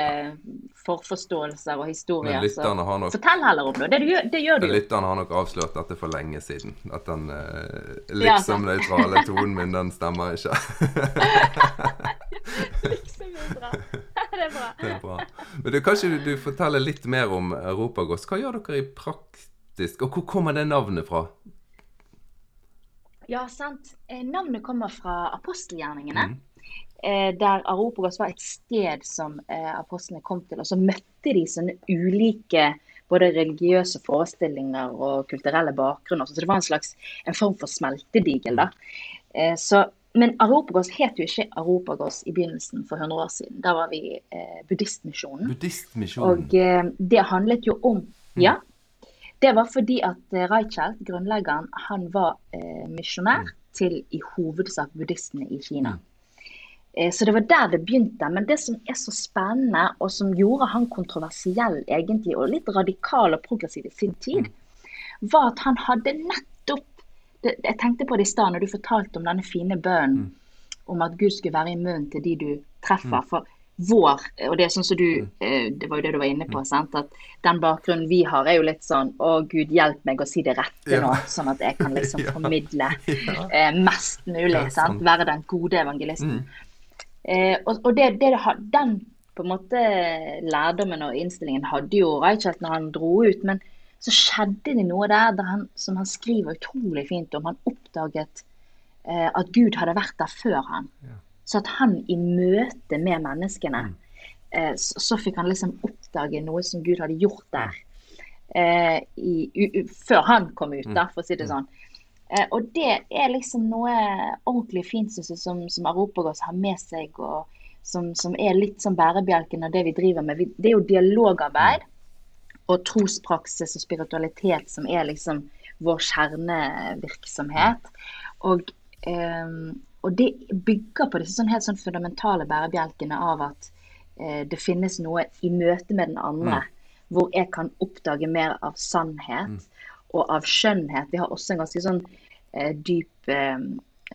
forforståelser og historier. Nok fortell heller om det. Det, gjør, det gjør du. Lytterne har nok avslørt dette for lenge siden. At den eh, liksom nøytrale tonen min, den stemmer ikke. Liksom bra. Det er bra. Det er bra. Men du, Kan ikke du, du fortelle litt mer om Europagos? Hva gjør dere i praktisk, og hvor kommer det navnet fra? Ja, sant. Eh, Navnet kommer fra apostelgjerningene. Mm. Eh, Der Aropagos var et sted som eh, apostlene kom til. Og så møtte de sånne ulike både religiøse forestillinger og kulturelle bakgrunner. Så det var en slags en form for smeltedigel. da. Eh, Så, men Aropagos het jo ikke Aropagos i begynnelsen for 100 år siden. Da var vi buddhistmisjonen. Buddhistmisjonen. Og det handlet jo om Ja. Det var fordi at Reichelt, grunnleggeren, han var eh, misjonær til i hovedsak buddhistene i Kina. Eh, så det var der det begynte. Men det som er så spennende, og som gjorde han kontroversiell egentlig, og litt radikal og progressiv i sin tid, var at han hadde nettopp Jeg tenkte på det i stad når du fortalte om denne fine bønnen om at Gud skulle være i munnen til de du treffer. For vår, og det er sånn som du eh, Det var jo det du var inne på. sant? At den bakgrunnen vi har, er jo litt sånn Å, Gud, hjelp meg å si det rette Ja. nå, sånn at jeg kan liksom formidle Ja. eh, mest mulig. Ja, sant? Være den gode evangelisten. Mm. Eh, og og det, det, den på en måte lærdommen og innstillingen hadde jo Reichelt når han dro ut. Men så skjedde det noe der, der han, som han skriver utrolig fint om. Han oppdaget eh, at Gud hadde vært der før han. Ja. Så at han i møte med menneskene, Mm. eh, så, så fikk han liksom oppdage noe som Gud hadde gjort der. Eh, i, u, u, før han kom ut, da, for å si det sånn. Eh, og det er liksom noe ordentlig fint, synes jeg, som, som Europagos har med seg, og som, som er litt sånn bærebjelken av det vi driver med. Vi, det er jo dialogarbeid og trospraksis og spiritualitet som er liksom vår kjernevirksomhet. Og, eh, og det bygger på disse sånn helt sånn fundamentale bærebjelkene av at eh, det finnes noe i møte med den andre, hvor jeg kan oppdage mer av sannhet og av skjønnhet. Vi har også en ganske sånn eh, dyp eh,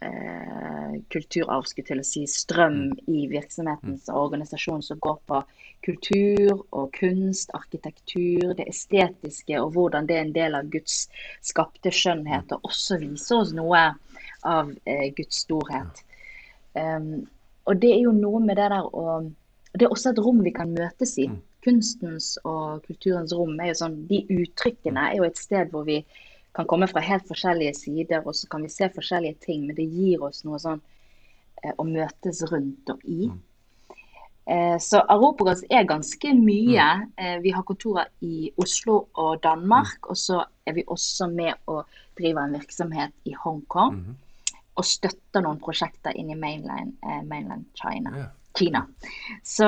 eh, kulturarv, skulle til å si, strøm i virksomhetens organisasjon som går på kultur og kunst, arkitektur, det estetiske og hvordan det er en del av Guds skapte skjønnhet, og også viser oss noe av eh, Guds storhet. Um, og det er jo noe med det der å Det er også et rom vi kan møtes i. Kunstens og kulturens rom er jo sånn De uttrykkene er jo et sted hvor vi kan komme fra helt forskjellige sider, og så kan vi se forskjellige ting, men det gir oss noe sånn eh, å møtes rundt og i. Eh, så Aropogas er ganske mye. Eh, vi har kontorer i Oslo og Danmark, og så er vi også med og driver en virksomhet i Hongkong. Mhm. Og støtter noen prosjekter inn i mainland, eh, mainland China. Kina. Så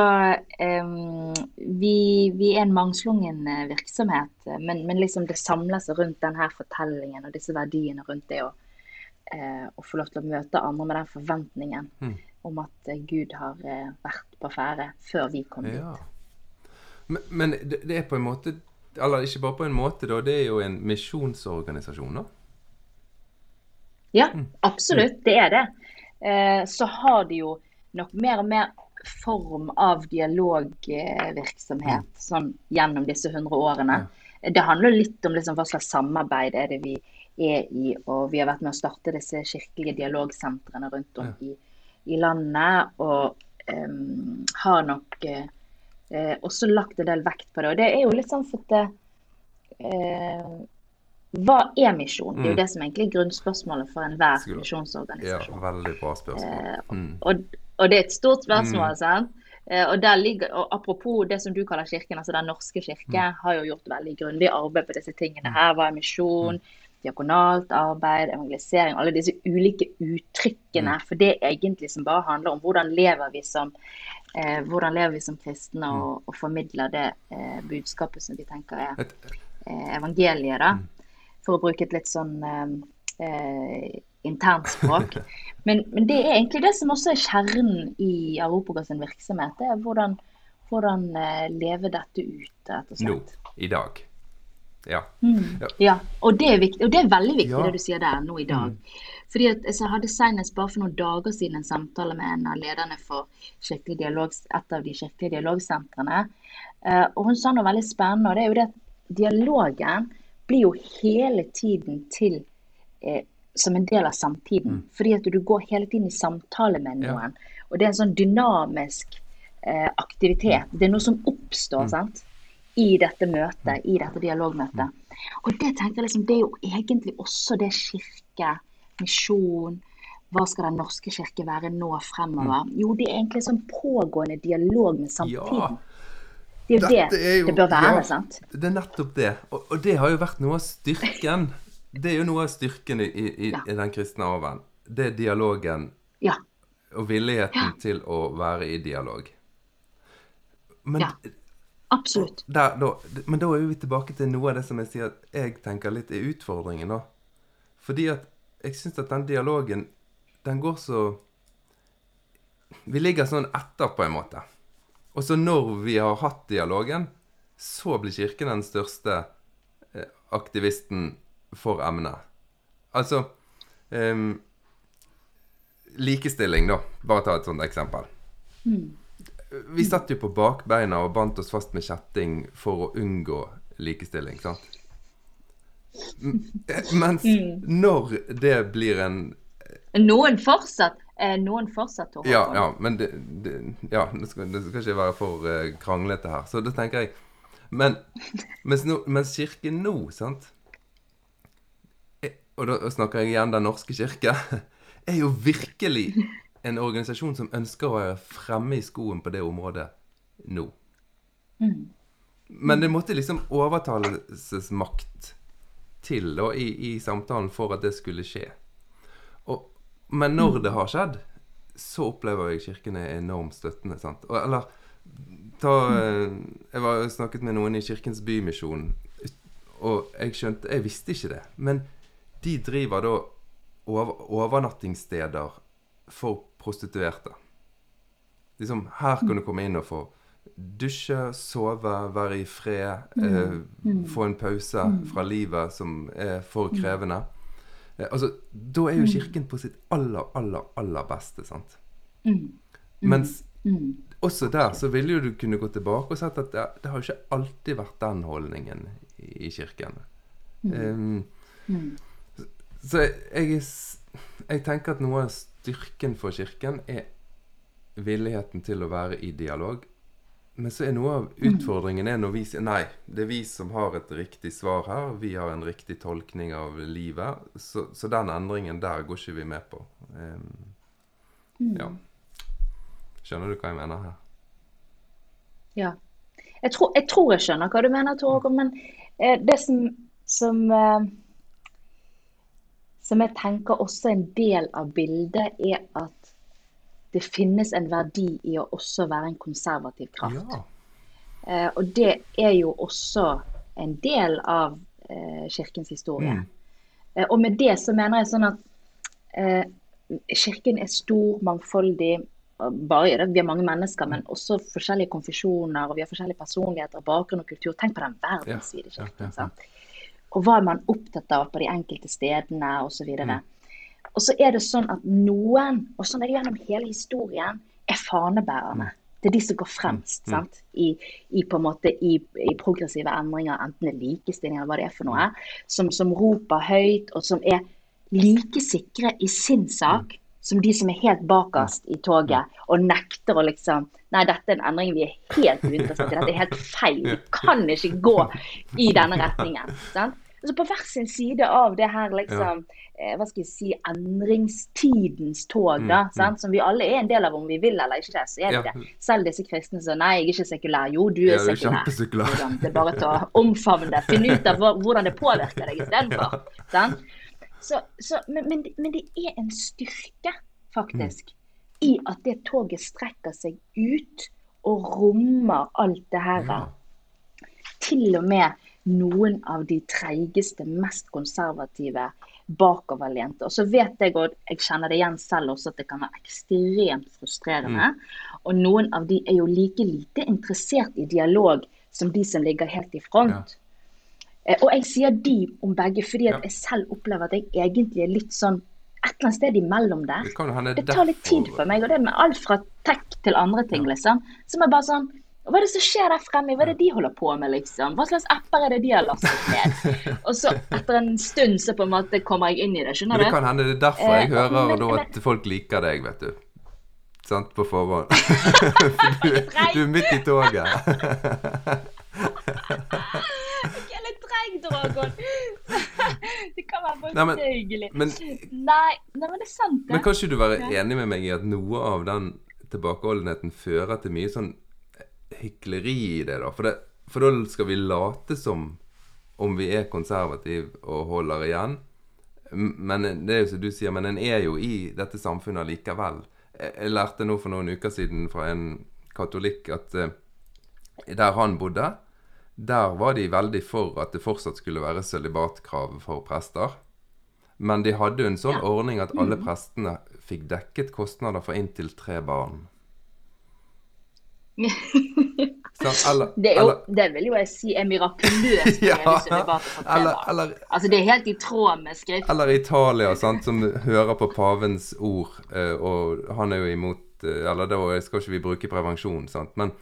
um, vi, vi er en mangslungen eh, virksomhet, men, men liksom det samler seg rundt denne fortellingen og disse verdiene rundt det å, uh, å få lov til å møte andre med den forventningen Mm. om at eh, Gud har vært på ferde før vi kom dit. Ja. Men, men det, det er på en måte Eller ikke bare på en måte, da. Det er jo en misjonsorganisasjon, da. Ja, absolutt. Det er det. Uh, Så har de jo nok mer og mer form av dialogvirksomhet sånn gjennom disse hundre årene. Det handler litt om liksom hva slags samarbeid er det vi er i, og vi har vært med å starte disse kirkelige dialogsentrene rundt om i, i landet, og um, har nok eh, eh, også lagt en del vekt på det. Og det er jo litt sånn for at det, eh, hva er misjon? Det er jo Mm. det som egentlig er grunnspørsmålet for enhver misjonsorganisasjon. Ja, veldig bra spørsmål. Mm. Og, og det er et stort spørsmål, sant? Eh, Og ligger, og Apropos det som du kaller kirken, altså Den norske kirke, har jo gjort veldig grundig arbeid på disse tingene. her. Hva er misjon, diakonalt arbeid, evangelisering, alle disse ulike uttrykkene. For det er egentlig som bare handler om hvordan lever vi som eh, lever vi som kristne og, og formidler det eh, budskapet som vi tenker er eh, evangeliet, da. For å bruke et litt sånn eh, eh, internt språk. Men, men det er egentlig det som også er kjernen i sin virksomhet. Det er hvordan, hvordan eh, leve dette ut, rett og nå. I dag. Ja. Mm. Ja. Ja, og det er, viktig, og det er veldig viktig Ja. det du sier der nå i dag. Fordi at altså, Jeg hadde senest bare for noen dager siden en samtale med en av lederne for dialog, et av de kirkelige dialogsentrene. Uh, og Hun sa noe veldig spennende, og det er jo det at dialogen blir jo hele tiden til eh, som en del av samtiden. Fordi at du går hele tiden i samtale med noen. Ja. Og det er en sånn dynamisk eh, aktivitet. Det er noe som oppstår sant? i dette møtet, i dette dialogmøtet. Og det tenker jeg liksom, det er jo egentlig også det kirke, misjon, hva skal Den norske kirke være nå fremover? Jo, det er egentlig en sånn pågående dialog med samtiden. Ja. Det er jo det er jo- det bør være, ja, sant? Det er nettopp det. Og, og det har jo vært noe av styrken. Det er jo noe av styrken i, i, Ja. i den kristne arven. Det er dialogen Ja. og villigheten Ja. til å være i dialog. Men, Ja. Absolutt. der, da, men da er vi tilbake til noe av det som jeg sier at jeg tenker litt er utfordringen, da. Fordi at jeg syns at den dialogen, den går så Vi ligger sånn etter, på en måte. Og så når vi har hatt dialogen, så blir Kirken den største eh, aktivisten for emnet. Altså um, Likestilling, da. Bare ta et sånt eksempel. Vi satt jo på bakbeina og bandt oss fast med kjetting for å unngå likestilling, sant? Eh, Mens når det blir en Noen fortsatt, eh, noen fortsatt Tor Ja, på. ja, men det, det, ja, det, skal, det skal ikke være for eh, kranglete her. Så da tenker jeg Men mens, no, mens kirken nå, sant eh, Og da snakker jeg igjen Den norske kirke, er jo virkelig en organisasjon som ønsker å være fremme i skoen på det området nå. Men det måtte liksom overtalelsesmakt til da, i, i samtalen for at det skulle skje. Og, men når det har skjedd, så opplever jeg kirken er enormt støttende. sant? Og, eller ta eh, Jeg var snakket med noen i Kirkens Bymisjon, og jeg skjønte Jeg visste ikke det, men de driver da overnattingssteder for prostituerte. Liksom, her kan du komme inn og få dusje, sove, være i fred, eh, få en pause fra livet som er for krevende. Eh, altså, da er jo kirken på sitt aller, aller, aller beste, sant? Mens også der så ville jo du kunne gå tilbake og sett at det, det har jo ikke alltid vært den holdningen i, i kirken. Um, Så jeg, jeg, er tenker at noe av styrken for kirken er villigheten til å være i dialog. Men så er noe av utfordringen er når vi sier nei, det er vi som har et riktig svar her. Vi har en riktig tolkning av livet. Så, så den endringen der går ikke vi med på. Um, ja. Skjønner du hva jeg mener her? Ja. Jeg tror, jeg tror jeg skjønner hva du mener, Tor Håkon, men eh, det som, som, eh, som jeg tenker også en del av bildet, er at det finnes en verdi i å også være en konservativ kraft. Ja. Eh, og det er jo også en del av eh, kirkens historie. Mm. Eh, og med det så mener jeg sånn at eh, kirken er stor, mangfoldig. Bare Vi er mange mennesker, men også forskjellige konfesjoner. og Vi har forskjellige personligheter, bakgrunn og kultur. Tenk på den verdensvide kirken. ja, ja, ja. Og hva er man opptatt av på de enkelte stedene osv. Mm. Og så er det sånn at noen, og sånn er det gjennom hele historien, er fanebærerne. Det er de som går fremst Mm. sant? I, i, på en måte, i, i progressive endringer, enten det er likestilling eller hva det er for noe, som, som roper høyt, og som er like sikre i sin sak som de som er helt bakerst i toget og nekter å liksom Nei, dette er en endring vi er helt uinteressert i. Dette er helt feil. Vi kan ikke gå i denne retningen. Sant? Altså på hver sin side av det her liksom ja. hva skal jeg si, endringstidens tog, da, sant? som vi alle er en del av om vi vil eller ikke. så er det Ja. det. Selv disse kristne som nei, jeg er ikke sekulær. Jo, du Ja, er du er sekulær. Det er bare til å omfavne det. Finne ut av hvordan det påvirker deg istedenfor. Ja. Så, så, men, men, men det er en styrke, faktisk, i at det toget strekker seg ut og rommer alt det her. Ja. Til og med noen av de treigeste, mest konservative, bakoverlente. Og så vet jeg, og jeg kjenner det igjen selv også, at det kan være ekstremt frustrerende. Og noen av de er jo like lite interessert i dialog som de som ligger helt i front. Ja. Og jeg sier de om begge fordi at Ja. jeg selv opplever at jeg egentlig er litt sånn et eller annet sted imellom der. Det Det tar litt tid for meg, og det er med alt fra tech til andre ting, liksom. Som er bare sånn Hva er det som skjer der fremme? Hva er det de holder på med, liksom? Hva slags apper er det de har lastet ned? Og så etter en stund så på en måte kommer jeg inn i det, skjønner du? det kan hende det er derfor jeg Eh, hører men- da men- at folk liker deg, vet du. Sant, på forhånd. Du, du er midt i toget. Jeg er litt treig, Dragon. Det kan være Nei, men- faktisk hyggelig. men- Nei, nei, men det er sant, det. Men kan ikke du være enig med meg i at noe av den tilbakeholdenheten fører til mye sånn hykleri i det, da? For, det, for da skal vi late som om vi er konservative og holder igjen. Men det er jo som du sier, men en er jo i dette samfunnet likevel. Jeg, lærte nå for noen uker siden fra en katolikk at eh, der han bodde, der var de veldig for at det fortsatt skulle være sølibatkrav for prester. Men de hadde jo en sånn ordning at alle prestene fikk dekket kostnader for inntil tre barn. Sant? Eller, Det, jo, eller, det vil jo jeg si er mirakuløst Ja, eller, eller, Altså, det er helt i tråd med skrift. eller Italia, sant, som hører på pavens ord, eh, og han er jo imot eh, Eller da skal ikke vi bruke prevensjon, sant, men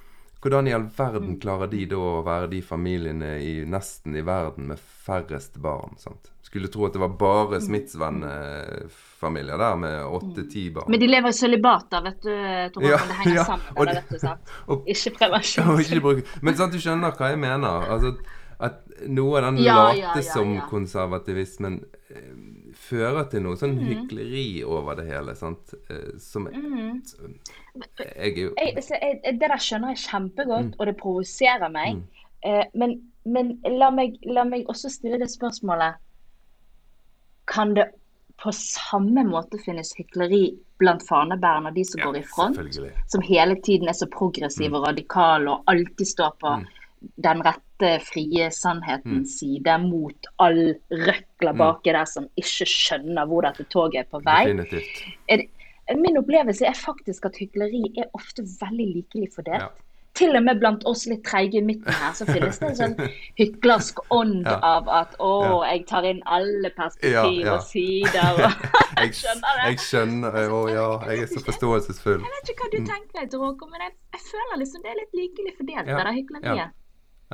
hvordan i all verden klarer de da å være de familiene i nesten i verden med færrest barn? sant? Skulle tro at det var bare smittsvennefamilier der med åtte-ti barn. Men de lever i sølibat, da, vet du, Tor Ja, Det henger ja, sammen og det, det- og- Ikke prevensjon. og ikke bruke- Men sant, du skjønner hva jeg mener? Altså, at noe av den Ja, late som konservativismen eh, fører til noe sånn hykleri over det hele, sant? Eh, som Mhm. Jeg jo jeg, så jeg, det der skjønner jeg kjempegodt, Mm. og det provoserer meg. Mm. men men la, meg, la meg også stille det spørsmålet Kan det på samme måte finnes hykleri blant fanebærerne og de som Ja, går i front? Som hele tiden er så progressive og radikale og alltid står på Mm. den rette, frie sannhetens side mot all røkla baki der som ikke skjønner hvor dette toget er på vei. Definitivt. min opplevelse er faktisk at hykleri er ofte veldig likelig fordelt. Ja. Til og med blant oss litt treige i midten her, så finnes det en sånn hyklersk ånd Ja. av at å, jeg tar inn alle perspektiv Ja, ja. og sider. Og, Jeg, skjønner det. jeg skjønner Å ja, jeg er så forståelsesfull. Jeg vet ikke hva du tenker, Tor Håkon, men jeg, jeg føler liksom det er litt likelig fordelt, Ja, det der hykleriet. ja.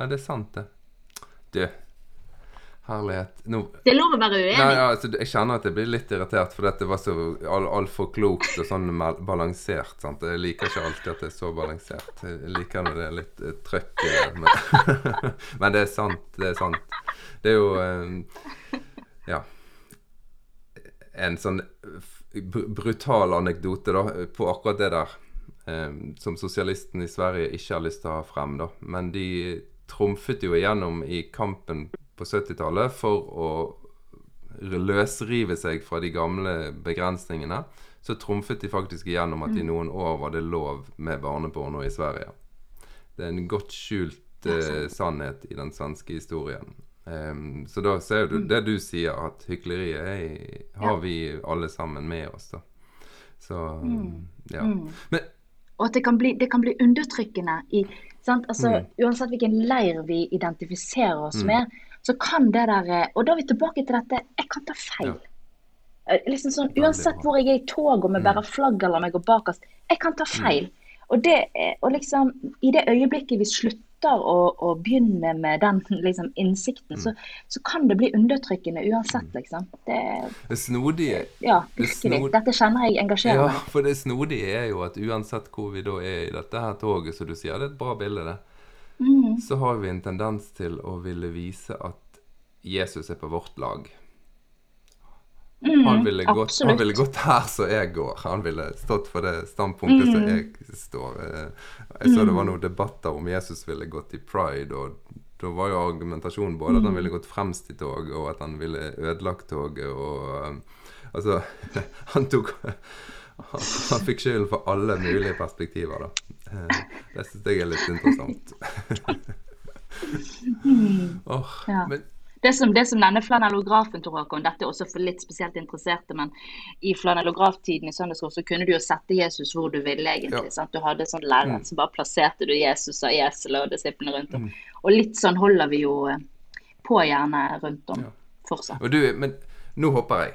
Ja, det er sant, det. Du, herlighet. Nå Det er lov å være uenig. Nei, ja, altså, jeg kjenner at jeg blir litt irritert at det var så altfor klokt og sånn balansert. sant? Jeg liker ikke alltid at det er så balansert. Jeg liker når det er litt uh, trøkk i det. Men, men det er sant. Det er sant. Det er jo um, Ja. En sånn br brutal anekdote da, på akkurat det der. Um, som sosialisten i Sverige ikke har lyst til å ha frem, da. Men de trumfet jo igjennom i kampen på 70-tallet for å løsrive seg fra de gamle begrensningene. Så trumfet de faktisk igjennom at i noen år var det lov med barneporno i Sverige. Det er en godt skjult eh, sannhet i den svenske historien. Um, så da ser du det du sier, at hykleriet er, har vi alle sammen med oss, da. Så ja. Men Og at det kan bli, det kan bli undertrykkende i sant? Altså, Mm. Uansett hvilken leir vi identifiserer oss med, så kan det der eh, Og da er vi tilbake til dette jeg kan ta feil. Ja. Eh, Liksom sånn, uansett hvor jeg er i tog om jeg bærer flagg eller om jeg går bakerst, jeg kan ta feil. Og, det, er- og liksom, i det øyeblikket vi slutter å, å begynne med den liksom, innsikten, så, så kan det bli undertrykkende uansett, liksom. Det, det snodige ja, Det virkelig. snor- Dette kjenner jeg engasjerer Ja, for det snodige er jo at uansett hvor vi da er i dette her toget, som du sier, det er et bra bilde, det, Mm. så har vi en tendens til å ville vise at Jesus er på vårt lag. Han ville, gått, han Mm, ville gått her som jeg går. Han ville stått for det standpunktet som Mm. jeg står. Eh, Jeg så det var noen debatter om Jesus ville gått i pride, og da var jo argumentasjonen både at han Mm. ville gått fremst i toget, og at han ville ødelagt toget, og eh, Altså, han tok han, han fikk skylden for alle mulige perspektiver, da. Eh, Det syns jeg er litt interessant. oh, Ja. men Det som, det som denne flanellografen, Tor Håkon, dette er også for litt spesielt interesserte, men i flanellograftiden i søndagsskole så kunne du jo sette Jesus hvor du ville, egentlig. Ja. Du hadde sånn lærer, Mm. så bare plasserte du Jesus og eselet og disiplene rundt om. Og litt sånn holder vi jo eh, på gjerne rundt om Ja. fortsatt. Du, men nå hopper jeg.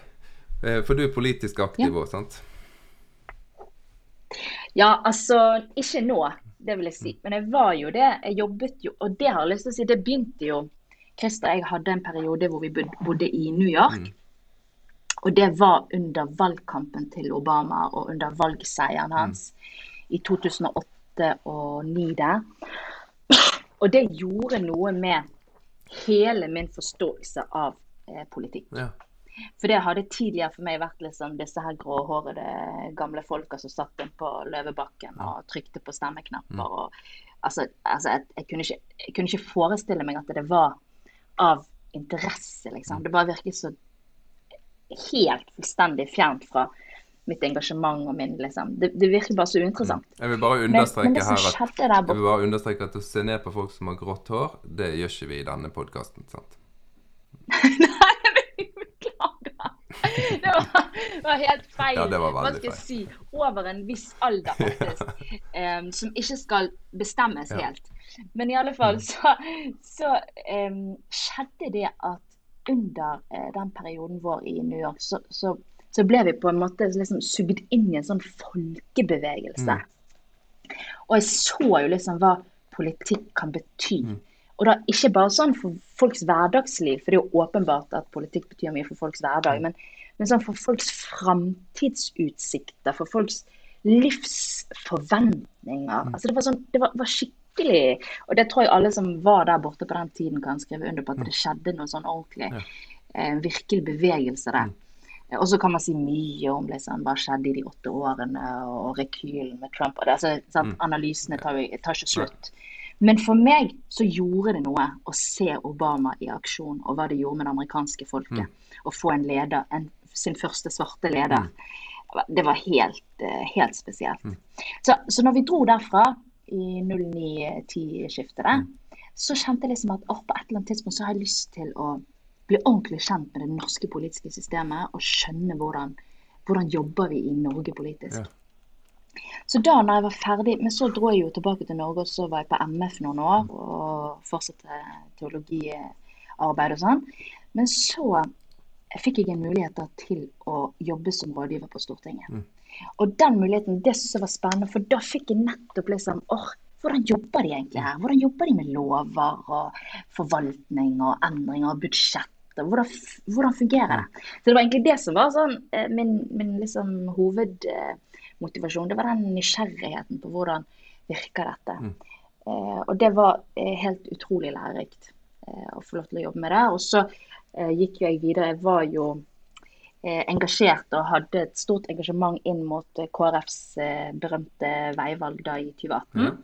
Eh, For du er politisk aktiv òg, sant? Ja, altså ikke nå, det vil jeg si. Men jeg var jo det. Jeg jobbet jo, og det har jeg lyst til å si, det begynte jo Christer jeg hadde en periode hvor vi bodde i New York. Og det var under valgkampen til Obama og under valgseieren hans i 2008 og 2009 der. Og det gjorde noe med hele min forståelse av eh, politikk. Ja. For det hadde tidligere for meg vært liksom disse her gråhårede gamle folka som satt inn på Løvebakken og trykte på stemmeknapper. Og, altså, altså jeg, jeg, kunne ikke, jeg kunne ikke forestille meg at det var av interesse, liksom. Det bare virket så helt fullstendig fjernt fra mitt engasjement og min liksom. Det, det virker bare så uinteressant. Jeg vil bare Men, men understreke her at jeg vil bare understreke at å se ned på folk som har grått hår, det gjør ikke vi i denne podkasten. sant? Det var, var helt feil. Ja, Hva skal jeg si? Over en viss alder, faktisk. um, som ikke skal bestemmes Ja. helt. Men i alle fall så, så um, skjedde det at under uh, den perioden vår i New York, så, så, så ble vi på en måte liksom sugd inn i en sånn folkebevegelse. Og jeg så jo liksom hva politikk kan bety. Og da ikke bare sånn for folks hverdagsliv, for det er jo åpenbart at politikk betyr mye for folks hverdag, men, men sånn for folks framtidsutsikter, for folks livsforventninger. Altså det var sånn, det var, var skikkelig Og det tror jeg alle som var der borte på den tiden kan skrive under på, at det skjedde noe sånn ordentlig. Eh, virkelig bevegelse der. Eh, Og så kan man si mye om liksom, hva skjedde i de åtte årene, og rekylen med Trump. Og det, altså? Analysene tar, tar ikke slutt. Men for meg så gjorde det noe å se Obama i aksjon, og hva det gjorde med det amerikanske folket. Å få en leder, en, sin første svarte leder. Det var helt, eh, helt spesielt. Så, så når vi dro derfra i 09-10-skiftet, så kjente jeg liksom at på et eller annet tidspunkt så har jeg lyst til å bli ordentlig kjent med det norske politiske systemet og skjønne hvordan, hvordan jobber vi i Norge politisk. Ja. Så da når jeg var ferdig, men så dro jeg jo tilbake til Norge, og så var jeg på MF noen år og fortsatte teologiarbeid og sånn. Men så fikk jeg en mulighet til å jobbe som rådgiver på Stortinget. Og den muligheten, det jeg var spennende, for da fikk jeg nettopp liksom åh, hvordan jobber de egentlig her? Hvordan jobber de med lover og forvaltning og endringer og budsjett? Hvordan, hvordan fungerer det? Så det var egentlig det som var sånn, eh, min, min liksom hovedmotivasjon. Det var den nysgjerrigheten på hvordan virker dette. Eh, og det var eh, helt utrolig lærerikt eh, å få lov til å jobbe med det. Og så gikk jo jeg videre. Jeg var jo eh, engasjert og hadde et stort engasjement inn mot eh, KrFs eh, berømte veivalg da i 2018. Mm.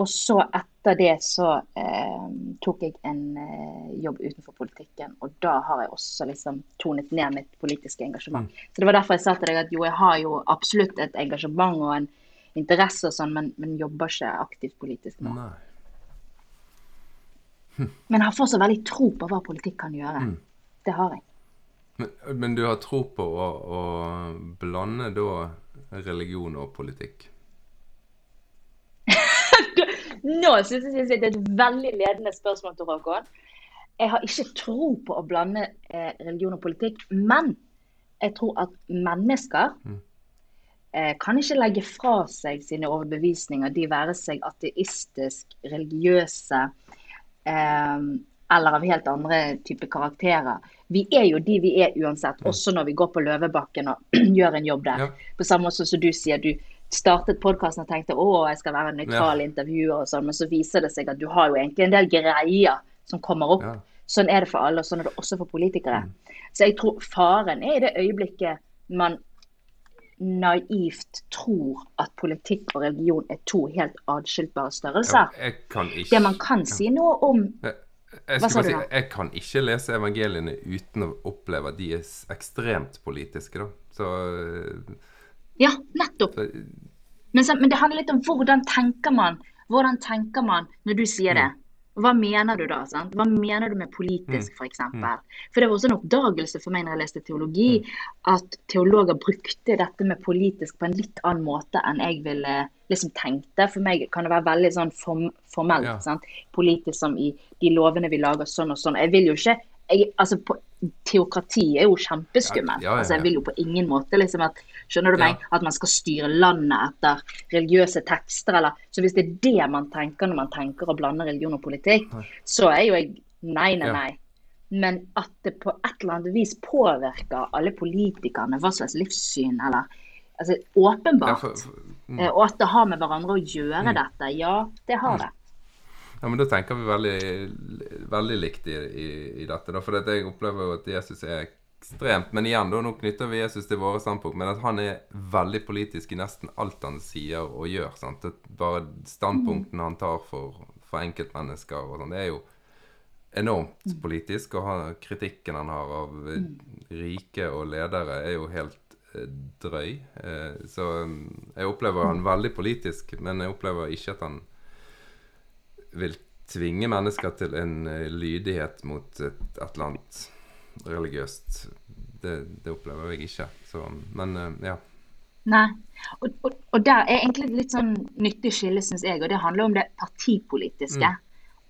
Og så etter det så eh, tok jeg en eh, jobb utenfor politikken, og da har jeg også liksom tonet ned mitt politiske engasjement. Så det var derfor jeg sa til deg at jo, jeg har jo absolutt et engasjement og en interesse og sånn, men, men jobber ikke aktivt politisk nå. Nei. Men jeg har fortsatt veldig tro på hva politikk kan gjøre. Det har jeg. Men, men du har tro på å, å blande da religion og politikk? Nå synes jeg det er et veldig ledende spørsmål til Håkon. Jeg har ikke tro på å blande eh, religion og politikk, men jeg tror at mennesker eh, kan ikke legge fra seg sine overbevisninger, de være seg ateistisk, religiøse eh, eller av helt andre type karakterer. Vi er jo de vi er uansett, også når vi går på Løvebakken og gjør en jobb der. Ja. På samme måte som du sier, du startet podkasten og tenkte å, jeg skal være en nøytral intervjuer og sånn, men så viser det seg at du har jo egentlig en del greier som kommer opp. Ja. Sånn er det for alle, og sånn er det også for politikere. Så jeg tror faren er i det øyeblikket man naivt tror at politikk og religion er to helt atskiltbare størrelser. kan ikke Det man kan si noe om Jeg, jeg, Hva sa du si, nå? jeg kan ikke lese evangeliene uten å oppleve at de er ekstremt politiske, da. Så, Ja, nettopp. Men, men det handler litt om hvordan tenker man Hvordan tenker man når du sier det? Hva mener du da? sant? Hva mener du med politisk, f.eks.? For, for det var også en oppdagelse for meg når jeg leste teologi, at teologer brukte dette med politisk på en litt annen måte enn jeg ville liksom tenkte. For meg kan det være veldig sånn form, formelt. Ja. sant? Politisk som i de lovene vi lager sånn og sånn. Jeg vil jo ikke jeg, altså, på, Teokrati er jo kjempeskummelt. Ja, ja, ja, Altså, jeg vil jo på ingen måte liksom at Skjønner du meg? At man skal styre landet etter religiøse tekster, eller Så hvis det er det man tenker når man tenker å blande religion og politikk, så er jo jeg nei, nei, nei. Men at det på et eller annet vis påvirker alle politikerne, hva slags livssyn eller Altså åpenbart. for, for, mm. Eh, Og at det har med hverandre å gjøre dette. Ja, det har det. Ja, men da tenker vi veldig, veldig likt i, i, i dette. Da, for dette jeg opplever jo at Jesus er ekstremt Men igjen, da, nå knytter vi Jesus til våre standpunkt, men at han er veldig politisk i nesten alt han sier og gjør. sant? Det, bare standpunktene han tar for, for enkeltmennesker og sånn, det er jo enormt politisk. Og han, kritikken han har av eh, rike og ledere, er jo helt eh, drøy. Eh, Så mm, jeg opplever han veldig politisk, men jeg opplever ikke at han vil tvinge mennesker til en eh, lydighet mot et, et eller annet religiøst. Det, det opplever jeg ikke. Så, men eh, ja. Nei. Og, og, og der er egentlig et litt sånn nyttig skille, syns jeg. Og det handler om det partipolitiske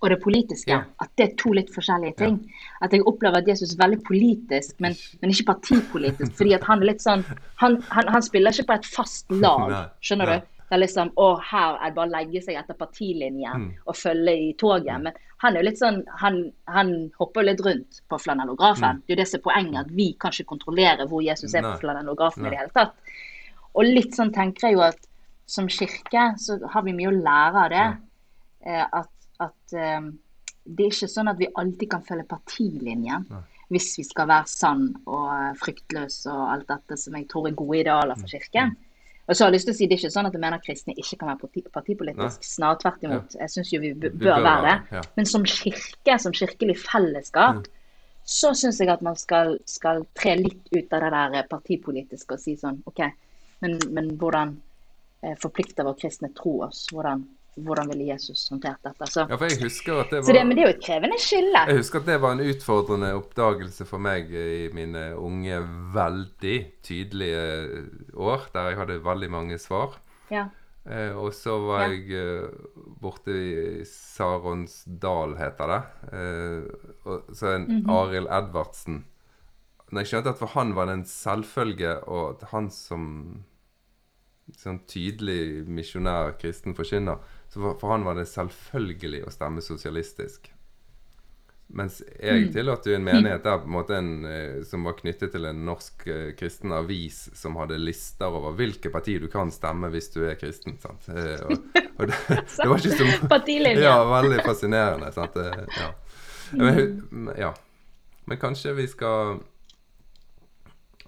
og det politiske. Mm. Ja. At det er to litt forskjellige ting. At jeg opplever at Jesus er veldig politisk, men, men ikke partipolitisk. fordi at han er litt sånn Han, han, han spiller ikke på et fast lag, skjønner nei. du? Det er liksom Å, her er det bare å legge seg etter partilinjen og følge i toget. Men han er jo litt sånn Han, han hopper litt rundt på flanellografen. Det er jo det som er poenget, at vi kan ikke kontrollere hvor Jesus er Nei. på flanellografen i det hele tatt. Og litt sånn tenker jeg jo at som kirke så har vi mye å lære av det. Eh, at at eh, det er ikke sånn at vi alltid kan følge partilinjen hvis vi skal være sann og fryktløs og alt dette som jeg tror er gode idealer for kirken. Og så har jeg lyst til å si Det er ikke sånn at jeg mener kristne ikke kan være parti partipolitisk. Snarere tvert imot. Jeg syns jo vi bør bør være det. ja. Men som kirke, som kirkelig fellesskap, så syns jeg at man skal, skal tre litt ut av det der partipolitiske og si sånn OK, men, men hvordan eh, forplikter vår kristne tro oss? Hvordan, hvordan ville Jesus håndtert dette? Så, ja, for jeg husker at det så det, var men det er jo et krevende skille. Jeg husker at det var en utfordrende oppdagelse for meg i mine unge, veldig tydelige år, der jeg hadde veldig mange svar. Ja. Eh, og så var Ja. jeg eh, borte i Saronsdal, heter det. Eh, og så en Mhm. Arild Edvardsen. Når jeg skjønte at for han var det en selvfølge, og at han som sånn tydelig misjonær kristen forkynner, så for, han var det selvfølgelig å stemme sosialistisk. Mens jeg tilhørte jo en menighet der på en måte en, eh, som var knyttet til en norsk eh, kristen avis som hadde lister over hvilke partier du kan stemme hvis du er kristen. sant? Eh, og, og det, det var ikke så Partilinje. Ja, veldig fascinerende. sant? Ja. Men, ja. Men kanskje vi skal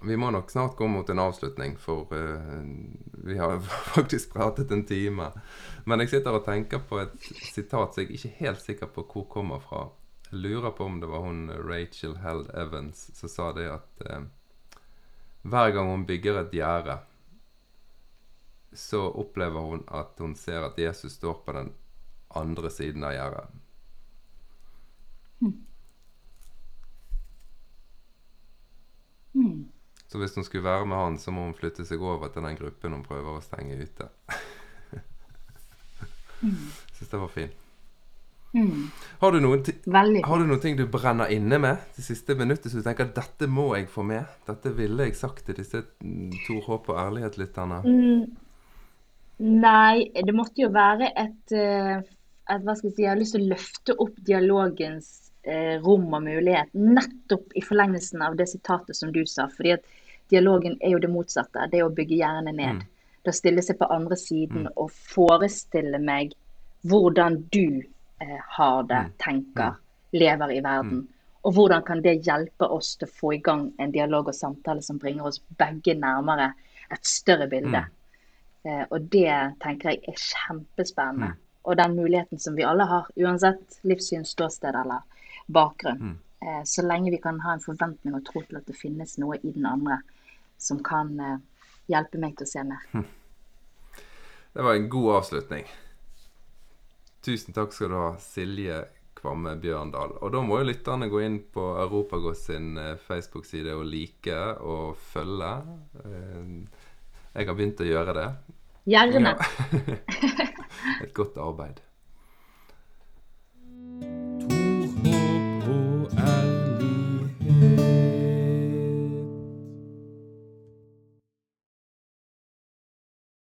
Vi må nok snart gå mot en avslutning, for uh, vi har faktisk pratet en time. Men jeg sitter og tenker på et sitat som jeg ikke er helt sikker på hvor kommer fra. Jeg lurer på om det var hun Rachel Held Evans som sa det at uh, hver gang hun bygger et gjerde, så opplever hun at hun ser at Jesus står på den andre siden av gjerdet. Mm. Så hvis hun skulle være med han, så må hun flytte seg over til den gruppen hun prøver å stenge ute. Syns det var fint. Mm. Har du noen. Har du noen ting du brenner inne med det siste minuttet, så du tenker at dette må jeg få med? Dette ville jeg sagt til disse to Håp og Ærlighet-lytterne. Mm, nei, det måtte jo være et, eh, et Hva skal jeg si Jeg har lyst til å løfte opp dialogens eh, rom og mulighet, nettopp i forlengelsen av det sitatet som du sa. fordi at dialogen er jo det motsatte. Det er å bygge hjernen ned. Det å stille seg på andre siden og forestille meg hvordan du eh, har det, tenker, lever i verden. Og hvordan kan det hjelpe oss til å få i gang en dialog og samtale som bringer oss begge nærmere et større bilde. Eh, og det tenker jeg er kjempespennende. Og den muligheten som vi alle har, uansett livssyn, ståsted eller bakgrunn. Eh, så lenge vi kan ha en forventning og tro til at det finnes noe i den andre som kan eh, hjelpe meg til å se mer. Det var en god avslutning. Tusen takk skal du ha, Silje Kvamme Bjørndal. Og da må jo lytterne gå inn på Europagås sin eh, Facebook-side og like og følge. Eh, jeg har begynt å gjøre det. Gjerne. Ja. Et godt arbeid.